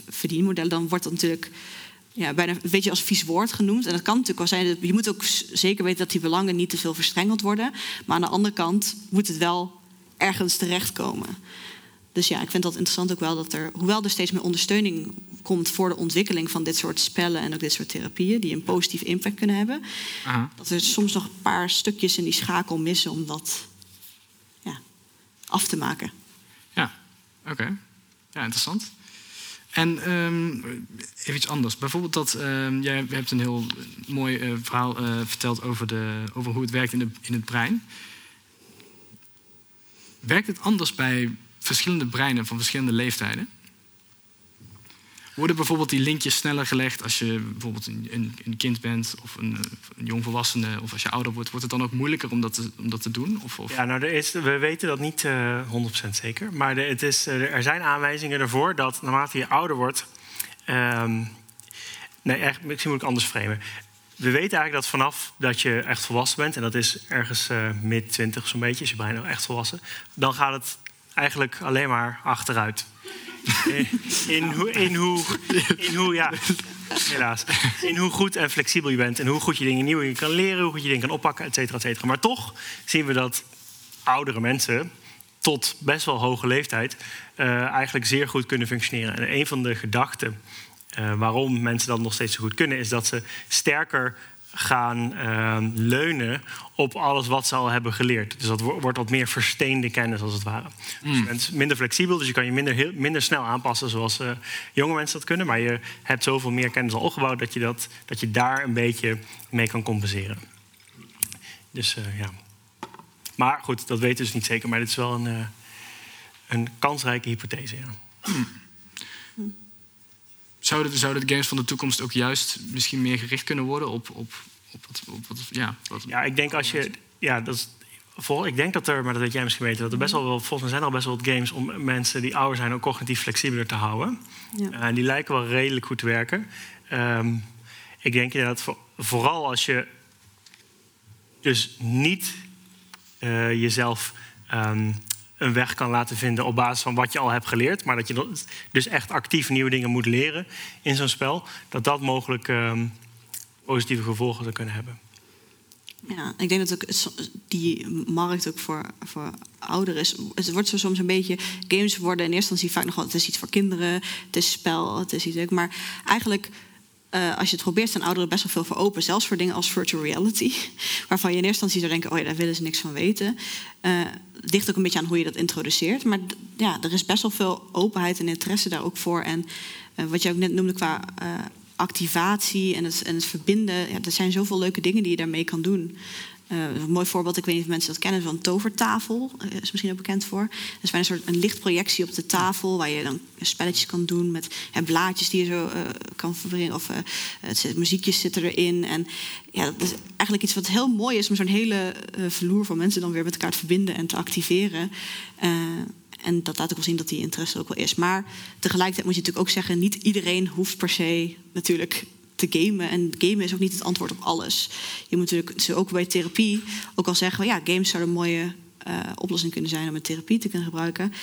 verdienmodellen, dan wordt dat natuurlijk ja, bijna een beetje als vies woord genoemd. En dat kan natuurlijk wel zijn. Je moet ook zeker weten dat die belangen niet te veel verstrengeld worden. Maar aan de andere kant moet het wel ergens terechtkomen. Dus ja, ik vind dat interessant ook wel dat er, hoewel er steeds meer ondersteuning komt voor de ontwikkeling van dit soort spellen en ook dit soort therapieën, die een positief impact kunnen hebben, Aha. dat er soms nog een paar stukjes in die schakel missen om dat ja, af te maken. Ja, oké. Ja, interessant. En ehm, even iets anders. Bijvoorbeeld dat ehm, jij hebt een heel mooi eh, verhaal eh, verteld over, de, over hoe het werkt in, de, in het brein. Werkt het anders bij verschillende breinen van verschillende leeftijden? Worden bijvoorbeeld die linkjes sneller gelegd als je bijvoorbeeld een, een, kind bent of een, eh, een jongvolwassene of als je ouder wordt? Wordt het dan ook moeilijker om dat te, om dat te doen? Of, of? Ja, nou, we weten dat niet eh 100% zeker. Maar het is, eh, er zijn aanwijzingen ervoor dat naarmate je ouder wordt. ehm, nee, echt, misschien moet ik anders framen. We weten eigenlijk dat vanaf dat je echt volwassen bent, en dat is ergens eh, mid 20 zo'n beetje, is je brein al echt volwassen, dan gaat het eigenlijk alleen maar achteruit. In, in, hoe, in, hoe, in hoe, ja, helaas. In hoe goed en flexibel je bent en hoe goed je dingen nieuw kan leren, hoe goed je dingen kan oppakken, et cetera, et cetera. Maar toch zien we dat oudere mensen tot best wel hoge leeftijd eh, eigenlijk zeer goed kunnen functioneren. En een van de gedachten eh, waarom mensen dat nog steeds zo goed kunnen, is dat ze sterker gaan eh, leunen op alles wat ze al hebben geleerd. Dus dat wo- wordt wat meer versteende kennis als het ware. Dus je bent minder flexibel, dus je kan je minder, heel, minder snel aanpassen zoals eh, jonge mensen dat kunnen. Maar je hebt zoveel meer kennis al opgebouwd dat je, dat, dat je daar een beetje mee kan compenseren. Dus eh, ja. Maar goed, dat weten we dus niet zeker. Maar dit is wel een, eh, een kansrijke hypothese. Ja. Zouden de, zouden de games van de toekomst ook juist misschien meer gericht kunnen worden op, op, op, wat, op wat, ja, wat, Ja, ik denk als je. Ja, dat is, Vol, ik denk dat er, maar dat weet jij misschien weten, dat er best wel, wel volgens mij zijn er al best wel wat games om mensen die ouder zijn ook cognitief flexibeler te houden. Ja. En die lijken wel redelijk goed te werken. Ehm, ik denk inderdaad, voor- vooral als je dus niet eh, jezelf ehm, een weg kan laten vinden op basis van wat je al hebt geleerd, maar dat je dus echt actief nieuwe dingen moet leren in zo'n spel, dat dat mogelijk ehm, positieve gevolgen zou kunnen hebben. Ja, ik denk dat ook die markt ook voor, voor ouderen is. Het wordt zo soms een beetje. Games worden in eerste instantie vaak nog wel. Het is iets voor kinderen, het is spel, het is iets. Maar eigenlijk, eh, als je het probeert, staan ouderen best wel veel voor open. Zelfs voor dingen als virtual reality. Waarvan je in eerste instantie zou denken: oh ja, daar willen ze niks van weten. Eh, het ligt ook een beetje aan hoe je dat introduceert. Maar ja, er is best wel veel openheid en interesse daar ook voor. En eh, wat je ook net noemde qua. activatie en het, en het verbinden. Ja, er zijn zoveel leuke dingen die je daarmee kan doen. Eh, een mooi voorbeeld, ik weet niet of mensen dat kennen, van tovertafel. eh, is misschien ook bekend voor. Dat is bijna een soort een lichtprojectie op de tafel... waar je dan spelletjes kan doen met blaadjes die je zo eh, kan verbrengen. Of het muziekjes zitten erin. En ja, dat is eigenlijk iets wat heel mooi is... om zo'n hele vloer van mensen dan weer met elkaar te verbinden en te activeren. En dat laat ook wel zien dat die interesse ook wel is. Maar tegelijkertijd moet je natuurlijk ook zeggen... niet iedereen hoeft per se natuurlijk te gamen. En gamen is ook niet het antwoord op alles. Je moet natuurlijk zo ook bij therapie ook al zeggen... ja, games zouden een mooie eh, oplossing kunnen zijn... om een therapie te kunnen gebruiken.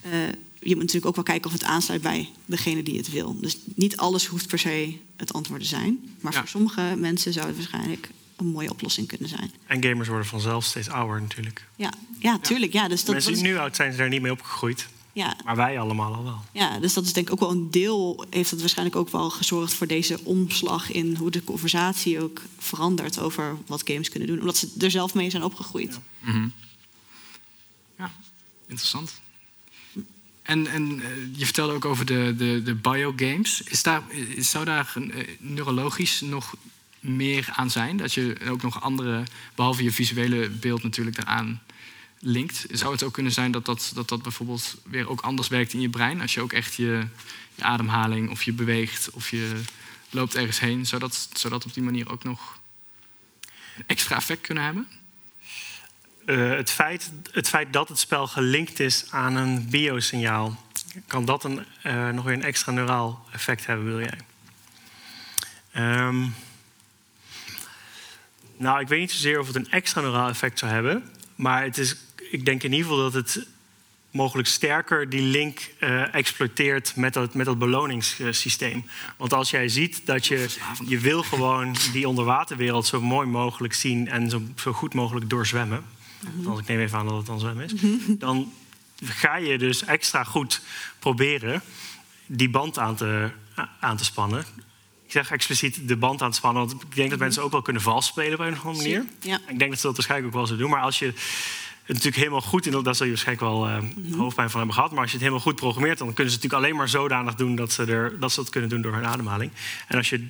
Eh, je moet natuurlijk ook wel kijken of het aansluit bij degene die het wil. Dus niet alles hoeft per se het antwoord te zijn. Maar Ja. voor sommige mensen zou het waarschijnlijk een mooie oplossing kunnen zijn. En gamers worden vanzelf steeds ouder natuurlijk. Ja, ja tuurlijk. Ja, dus dat, Mensen die nu oud zijn, zijn er niet mee opgegroeid. Ja, Maar wij allemaal al wel. Ja, dus dat is denk ik ook wel een deel, heeft dat waarschijnlijk ook wel gezorgd voor deze omslag in hoe de conversatie ook verandert over wat games kunnen doen. Omdat ze er zelf mee zijn opgegroeid. Mhm. Ja, interessant. En, en eh, je vertelde ook over de, de, de biogames. Is daar, is- zou daar eh, neurologisch nog meer aan zijn? Dat je ook nog andere, behalve je visuele beeld natuurlijk daaraan linkt. Zou het ook kunnen zijn dat dat, dat dat bijvoorbeeld weer ook anders werkt in je brein? Als je ook echt je, je ademhaling of je beweegt of je loopt ergens heen. Zou dat, op die manier ook nog een extra effect kunnen hebben? Eh, het, feit, het feit dat het spel gelinkt is aan een biosignaal, kan dat een, eh, nog weer een extra neuraal effect hebben, wil jij? Ehm, nou, ik weet niet zozeer of het een extra neuraal effect zou hebben, maar het is, ik denk in ieder geval dat het mogelijk sterker die link eh, exploiteert met dat, met dat beloningssysteem. Want als jij ziet dat je, je wil gewoon die onderwaterwereld zo mooi mogelijk zien en zo, zo goed mogelijk doorzwemmen. Want ik neem even aan dat het dan zwemmen is. Dan ga je dus extra goed proberen die band aan te, aan te spannen. Ik zeg expliciet de band aan te spannen, want ik denk dat mensen ook wel kunnen vals spelen op een of andere manier. Ja. Ik denk dat ze dat waarschijnlijk ook wel zullen doen. Maar als je natuurlijk helemaal goed in, daar zal je waarschijnlijk wel eh, hoofdpijn van hebben gehad. Maar als je het helemaal goed programmeert, dan kunnen ze het natuurlijk alleen maar zodanig doen dat ze, er, dat ze het kunnen doen door hun ademhaling. En als je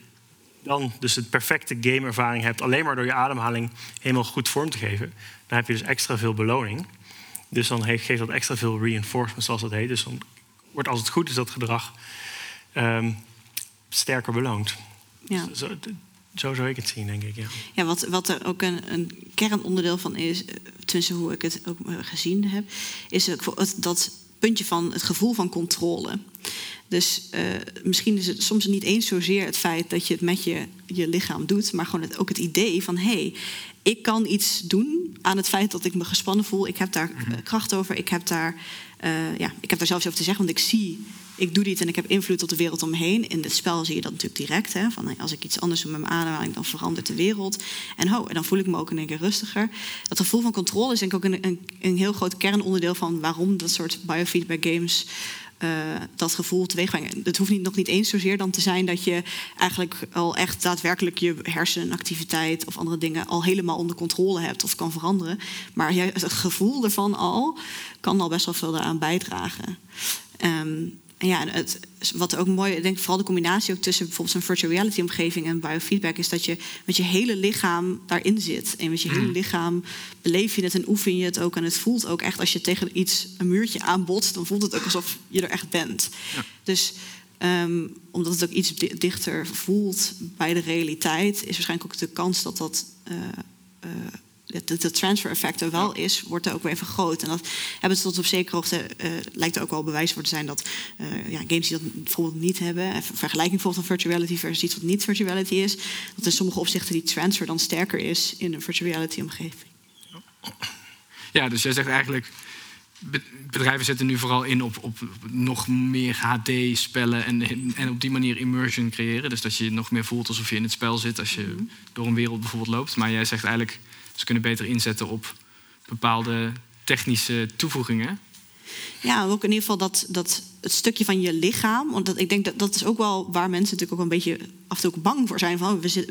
dan dus het perfecte gameervaring hebt, alleen maar door je ademhaling helemaal goed vorm te geven, dan heb je dus extra veel beloning. Dus dan geeft dat extra veel reinforcement, zoals dat heet. Dus dan wordt als het goed is dat gedrag ehm, sterker beloond. Ja. Zo, zo zou ik het zien, denk ik. Ja. Ja, wat, wat er ook een, een kernonderdeel van is, eh, tenminste hoe ik het ook gezien heb, is het, dat puntje van het gevoel van controle. Dus eh, misschien is het soms niet eens zozeer het feit dat je het met je, je lichaam doet, maar gewoon het, ook het idee van hé, hey, ik kan iets doen aan het feit dat ik me gespannen voel. Ik heb daar eh, kracht over, ik heb daar, ja, ik heb daar zelfs over te zeggen, want ik zie ik doe dit en ik heb invloed op de wereld om me heen. In dit spel zie je dat natuurlijk direct. Hè, van als ik iets anders doe met mijn ademhaling, dan verandert de wereld. En, ho, en dan voel ik me ook één keer rustiger. Dat gevoel van controle is denk ik ook een, een, een heel groot kernonderdeel van waarom dat soort biofeedback games. eh, dat gevoel teweeg brengen. Het hoeft niet, nog niet eens zozeer dan te zijn dat je eigenlijk al echt daadwerkelijk je hersenactiviteit of andere dingen al helemaal onder controle hebt of kan veranderen. Maar het gevoel ervan al kan al best wel veel daaraan bijdragen. Ehm, en ja, en het, wat ook mooi, ik denk vooral de combinatie ook tussen bijvoorbeeld een virtual reality omgeving en biofeedback is dat je met je hele lichaam daarin zit. En met je hele lichaam beleef je het en oefen je het ook. En het voelt ook echt als je tegen iets, een muurtje aanbotst, dan voelt het ook alsof je er echt bent. Ja. Dus ehm, omdat het ook iets di- dichter voelt bij de realiteit, is waarschijnlijk ook de kans dat dat. eh, eh, het, het transfer effect er wel is, wordt er ook weer vergroot. En dat hebben ze tot op zekere hoogte, eh, lijkt er ook wel bewijs voor te zijn dat eh, ja, games die dat bijvoorbeeld niet hebben, en vergelijking bijvoorbeeld van virtual reality versus iets wat niet virtual reality is, dat in sommige opzichten die transfer dan sterker is in een virtual reality omgeving. Ja, dus jij zegt eigenlijk, be- bedrijven zetten nu vooral in op, op nog meer HD-spellen en, en op die manier immersion creëren. Dus dat je nog meer voelt alsof je in het spel zit als je door een wereld bijvoorbeeld loopt. Maar jij zegt eigenlijk, ze kunnen beter inzetten op bepaalde technische toevoegingen. Ja, ook in ieder geval dat, dat het stukje van je lichaam. Want dat, ik denk dat dat is ook wel waar mensen natuurlijk ook een beetje af en toe ook bang voor zijn. Van, we,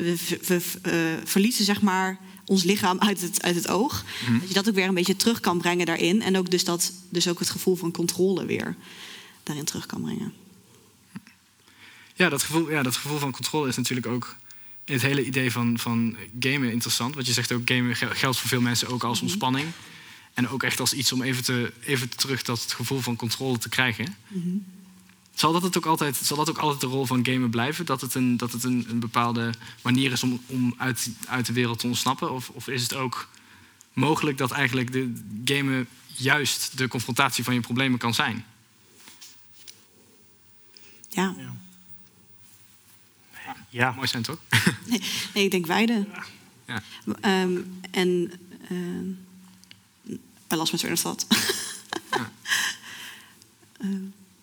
we, eh, verliezen zeg maar ons lichaam uit het, uit het oog. Dat je dat ook weer een beetje terug kan brengen daarin. En ook dus, dat, dus ook het gevoel van controle weer daarin terug kan brengen. Ja, dat gevoel, ja, dat gevoel van controle is natuurlijk ook het hele idee van, van gamen interessant. Want je zegt ook, gamen gel- geldt voor veel mensen ook als ontspanning. En ook echt als iets om even, te, even terug dat het gevoel van controle te krijgen. Zal dat, het ook altijd, zal dat ook altijd de rol van gamen blijven? Dat het een, dat het een, een bepaalde manier is om, om uit, uit de wereld te ontsnappen? Of, of is het ook mogelijk dat eigenlijk de gamen juist de confrontatie van je problemen kan zijn? Ja, Ja, Mooi zijn toch? nee, ik denk beide. Ja. Ehm, en ehm I lost my train of thought.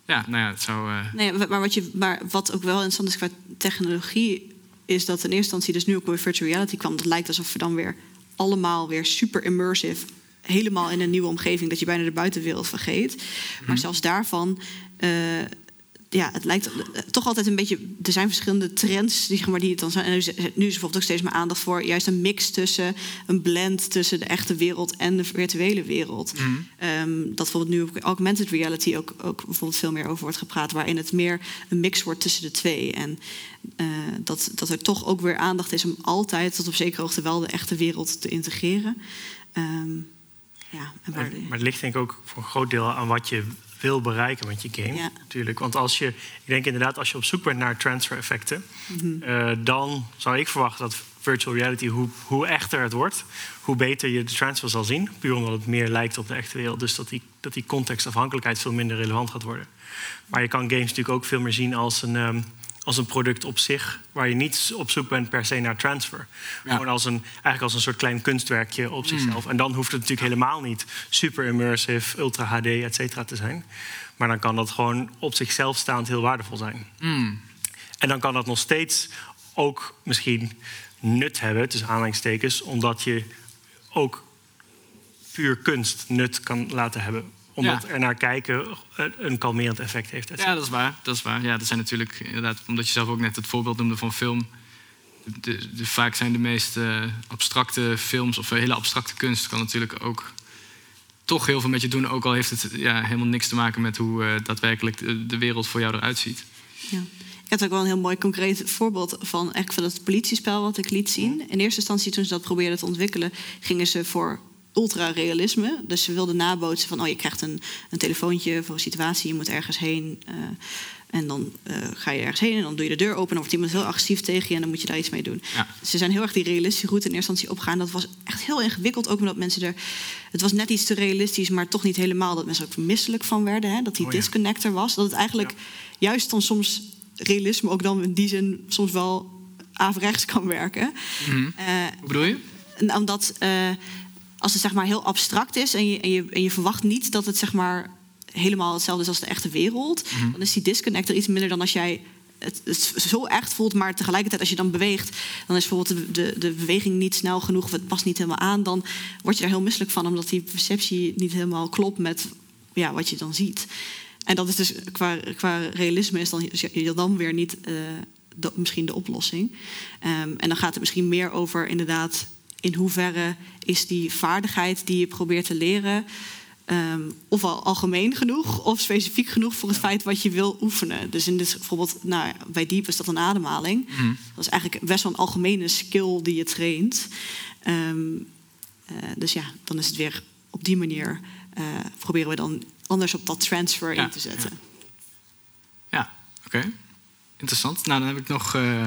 Ja, nou ja, het zou. eh, Nee, maar wat, je, maar wat ook wel interessant is qua technologie, is dat in eerste instantie dus nu ook weer virtual reality kwam. Het lijkt alsof we dan weer allemaal weer super immersive, helemaal in een nieuwe omgeving, dat je bijna de buitenwereld vergeet. Maar zelfs daarvan. eh, ja, het lijkt eh, toch altijd een beetje. Er zijn verschillende trends die, zeg maar, die het dan zijn. En nu is, er bijvoorbeeld ook steeds meer aandacht voor juist een mix tussen een blend tussen de echte wereld en de virtuele wereld. Ehm, dat bijvoorbeeld nu op augmented reality ook, ook bijvoorbeeld veel meer over wordt gepraat, waarin het meer een mix wordt tussen de twee. En eh, dat, dat er toch ook weer aandacht is om altijd tot op zekere hoogte wel de echte wereld te integreren. Ehm, ja, en waar maar, de- maar het ligt denk ik ook voor een groot deel aan wat je wil bereiken met je game. Ja. Natuurlijk. Want als je, ik denk inderdaad, als je op zoek bent naar transfer effecten, Mhm. eh, dan zou ik verwachten dat virtual reality, hoe, hoe echter het wordt, hoe beter je de transfer zal zien. Puur omdat het meer lijkt op de echte wereld. Dus dat die, dat die contextafhankelijkheid veel minder relevant gaat worden. Maar je kan games natuurlijk ook veel meer zien als een, ehm, als een product op zich, waar je niet op zoek bent per se naar transfer. Ja. Gewoon als een, eigenlijk als een soort klein kunstwerkje op zichzelf. En dan hoeft het natuurlijk helemaal niet super immersive, ultra HD, et cetera te zijn. Maar dan kan dat gewoon op zichzelf staand heel waardevol zijn. mm, En dan kan dat nog steeds ook misschien nut hebben, tussen aanhalingstekens, omdat je ook puur kunst nut kan laten hebben. Omdat Ja. er naar kijken een- een kalmerend effect heeft. Ja, dat is waar. Dat is waar. Ja, dat zijn natuurlijk inderdaad, omdat je zelf ook net het voorbeeld noemde van film. De, de, vaak zijn de meest eh, abstracte films of hele abstracte kunst kan natuurlijk ook toch heel veel met je doen. Ook al heeft het ja, helemaal niks te maken met hoe eh, daadwerkelijk de, de wereld voor jou eruit ziet. Ja. Ik had ook wel een heel mooi concreet voorbeeld van, eigenlijk van het politiespel wat ik liet zien. In eerste instantie, toen ze dat probeerden te ontwikkelen, gingen ze voor ultra-realisme. Dus ze wilden nabootsen van, oh, je krijgt een, een telefoontje voor een situatie, je moet ergens heen. eh, en dan eh, ga je ergens heen en dan doe je de deur open. En dan wordt iemand heel agressief tegen je en dan moet je daar iets mee doen. Ja. Ze zijn heel erg die realistische route in eerste instantie opgegaan. Dat was echt heel ingewikkeld, ook omdat mensen er... Het was net iets te realistisch, maar toch niet helemaal. Dat mensen er ook misselijk van werden. Hè? Dat die Oh ja. disconnect er was. Dat het eigenlijk juist dan soms realisme ook dan in die zin soms wel averechts kan werken. Hoe bedoel je? omdat als het zeg maar heel abstract is en je, en, je, en je verwacht niet dat het zeg maar helemaal hetzelfde is als de echte wereld, dan is die disconnect er iets minder dan als jij het, het zo echt voelt, maar tegelijkertijd als je dan beweegt, dan is bijvoorbeeld de, de, de beweging niet snel genoeg of het past niet helemaal aan, dan word je er heel misselijk van omdat die perceptie niet helemaal klopt met ja, wat je dan ziet. En dat is dus qua, qua realisme is dan, je dan weer niet eh, de- misschien de oplossing. Ehm, en dan gaat het misschien meer over inderdaad in hoeverre is die vaardigheid die je probeert te leren. ehm, ofwel algemeen genoeg of specifiek genoeg voor het feit wat je wil oefenen. Dus in dit bijvoorbeeld, nou, bij diep is dat een ademhaling. Dat is eigenlijk best wel een algemene skill die je traint. Ehm, eh, dus ja, dan is het weer op die manier eh, proberen we dan anders op dat transfer Ja, in te zetten. ja. Ja, oké. Interessant. Nou, dan heb ik nog, eh,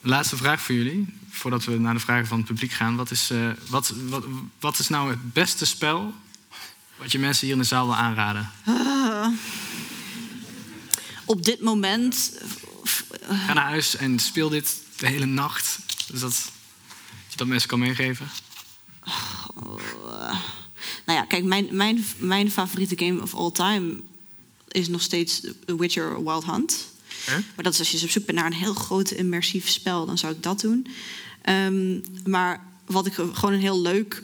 Laatste vraag voor jullie, voordat we naar de vragen van het publiek gaan. Wat is, uh, wat, wat, wat is nou het beste spel wat je mensen hier in de zaal wil aanraden? Uh, op dit moment. Ga naar huis en speel dit de hele nacht. Dus dat, dat je dat mensen kan meegeven. Oh, nou ja, kijk, mijn, mijn, mijn favoriete game of all time is nog steeds The Witcher Wild Hunt. Maar dat is als je op zoek bent naar een heel groot immersief spel, dan zou ik dat doen. Um, maar wat ik gewoon een heel leuk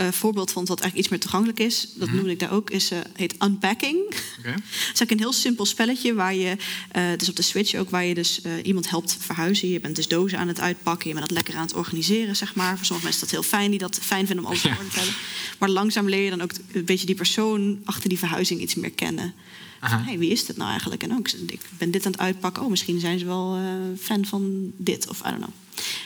uh, voorbeeld vond, wat eigenlijk iets meer toegankelijk is, dat mm noemde ik daar ook, is, uh, heet Unpacking. Okay. Het is ook een heel simpel spelletje waar je, uh, is op de Switch ook, waar je dus iemand helpt verhuizen. Je bent dus dozen aan het uitpakken, je bent dat lekker aan het organiseren, zeg maar. Voor sommige mensen is dat heel fijn, die dat fijn vinden om alles te hebben. Maar langzaam leer je dan ook een beetje die persoon achter die verhuizing iets meer kennen. Hey, wie is dit nou eigenlijk? En ook, ik ben dit aan het uitpakken. Oh, misschien zijn ze wel fan van dit, of I don't know.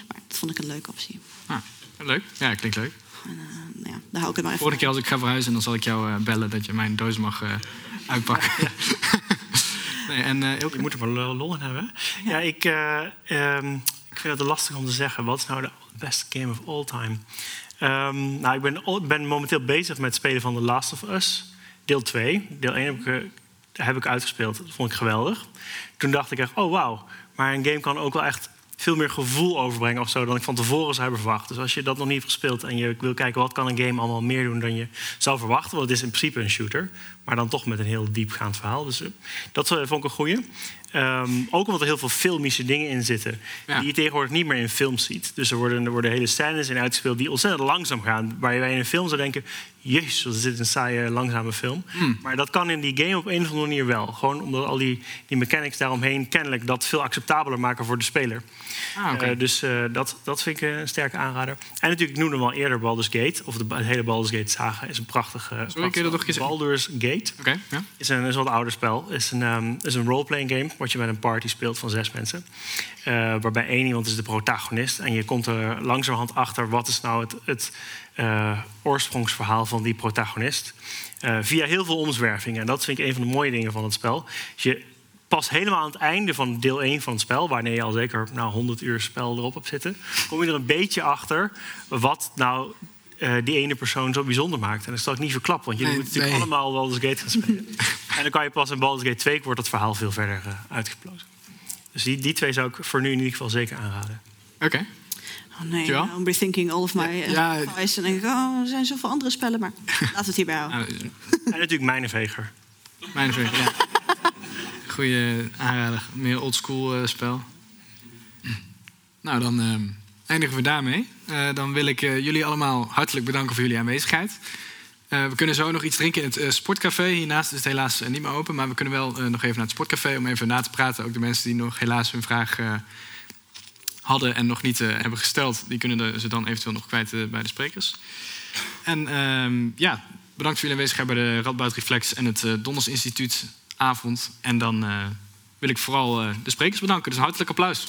Maar vond ik een leuke optie. Ah, leuk. Ja, klinkt leuk. En, uh, nou ja, daar hou ik het maar even Vorige keer als ik ga verhuizen, dan zal ik jou uh, bellen dat je mijn doos mag uh, uitpakken. nee, en, uh, je moet er wel lol in hebben. Ja, ja ik, um, ik vind het lastig om te zeggen. Wat is nou de beste game of all time? Um, nou, ik ben, ben, momenteel bezig met het spelen van The Last of Us. Deel 2. Deel 1 heb ik, heb ik uitgespeeld. Dat vond ik geweldig. Toen dacht ik echt, oh wauw. Maar een game kan ook wel echt veel meer gevoel overbrengen of zo dan ik van tevoren zou hebben verwacht. Dus als je dat nog niet hebt gespeeld en je wil kijken wat kan een game allemaal meer doen dan je zou verwachten, want het is in principe een shooter, maar dan toch met een heel diepgaand verhaal. Dus eh, dat vond ik een goeie. Um, ook omdat er heel veel filmische dingen in zitten. Die je tegenwoordig niet meer in films ziet. Dus er worden, er worden hele scènes in uitgespeeld die ontzettend langzaam gaan. Waar wij in een film zou denken: Jezus, wat is een saaie, langzame film. Hmm. Maar dat kan in die game op een of andere manier wel. Gewoon omdat al die, die mechanics daaromheen kennelijk dat veel acceptabeler maken voor de speler. Ah, okay. uh, dus uh, dat, dat vind ik een sterke aanrader. En natuurlijk, ik noemde hem al eerder Baldur's Gate. Of de, hele Baldur's Gate saga is een prachtige. Sorry, prachtige dat nog Baldur's Gate okay, ja. is, een, is een wat ouder spel. Is een, um, is een roleplaying game wat je met een party speelt van zes mensen. Uh, waarbij één iemand is de protagonist. En je komt er langzamerhand achter wat is nou het, het uh, oorsprongsverhaal van die protagonist. Uh, via heel veel omzwervingen. En dat vind ik een van de mooie dingen van het spel. Dus je pas helemaal aan het einde van deel 1 van het spel, wanneer je al zeker nou, 100 uur spel erop hebt zitten, kom je er een beetje achter wat nou uh, die ene persoon zo bijzonder maakt. En dat zal ik niet verklappen, want je nee, moet natuurlijk nee. allemaal Baldur's Gate gaan spelen. en dan kan je pas in Baldur's Gate 2 wordt het verhaal veel verder uh, uitgeplozen. Dus die, die twee zou ik voor nu in ieder geval zeker aanraden. Oké. Okay. Oh nee, ja? I'm rethinking all of my uh, ja, En denk ik, oh, er zijn zoveel andere spellen, maar laten we het hierbij houden. en natuurlijk Mijnenveger. Mijnenveger, ja. Goeie aanrader. Meer oldschool uh, spel. Nou, dan uh, eindigen we daarmee. Uh, dan wil ik jullie allemaal hartelijk bedanken voor jullie aanwezigheid. we kunnen zo nog iets drinken in het sportcafé. Hiernaast is het helaas niet meer open. Maar we kunnen wel nog even naar het sportcafé om even na te praten. Ook de mensen die nog helaas hun vraag hadden en nog niet hebben gesteld... die kunnen ze dan eventueel nog kwijt bij de sprekers. En ehm, ja, bedankt voor jullie aanwezigheid bij de Radboud Reflex... en het Donders Instituut avond. En dan wil ik vooral de sprekers bedanken. Dus hartelijk applaus.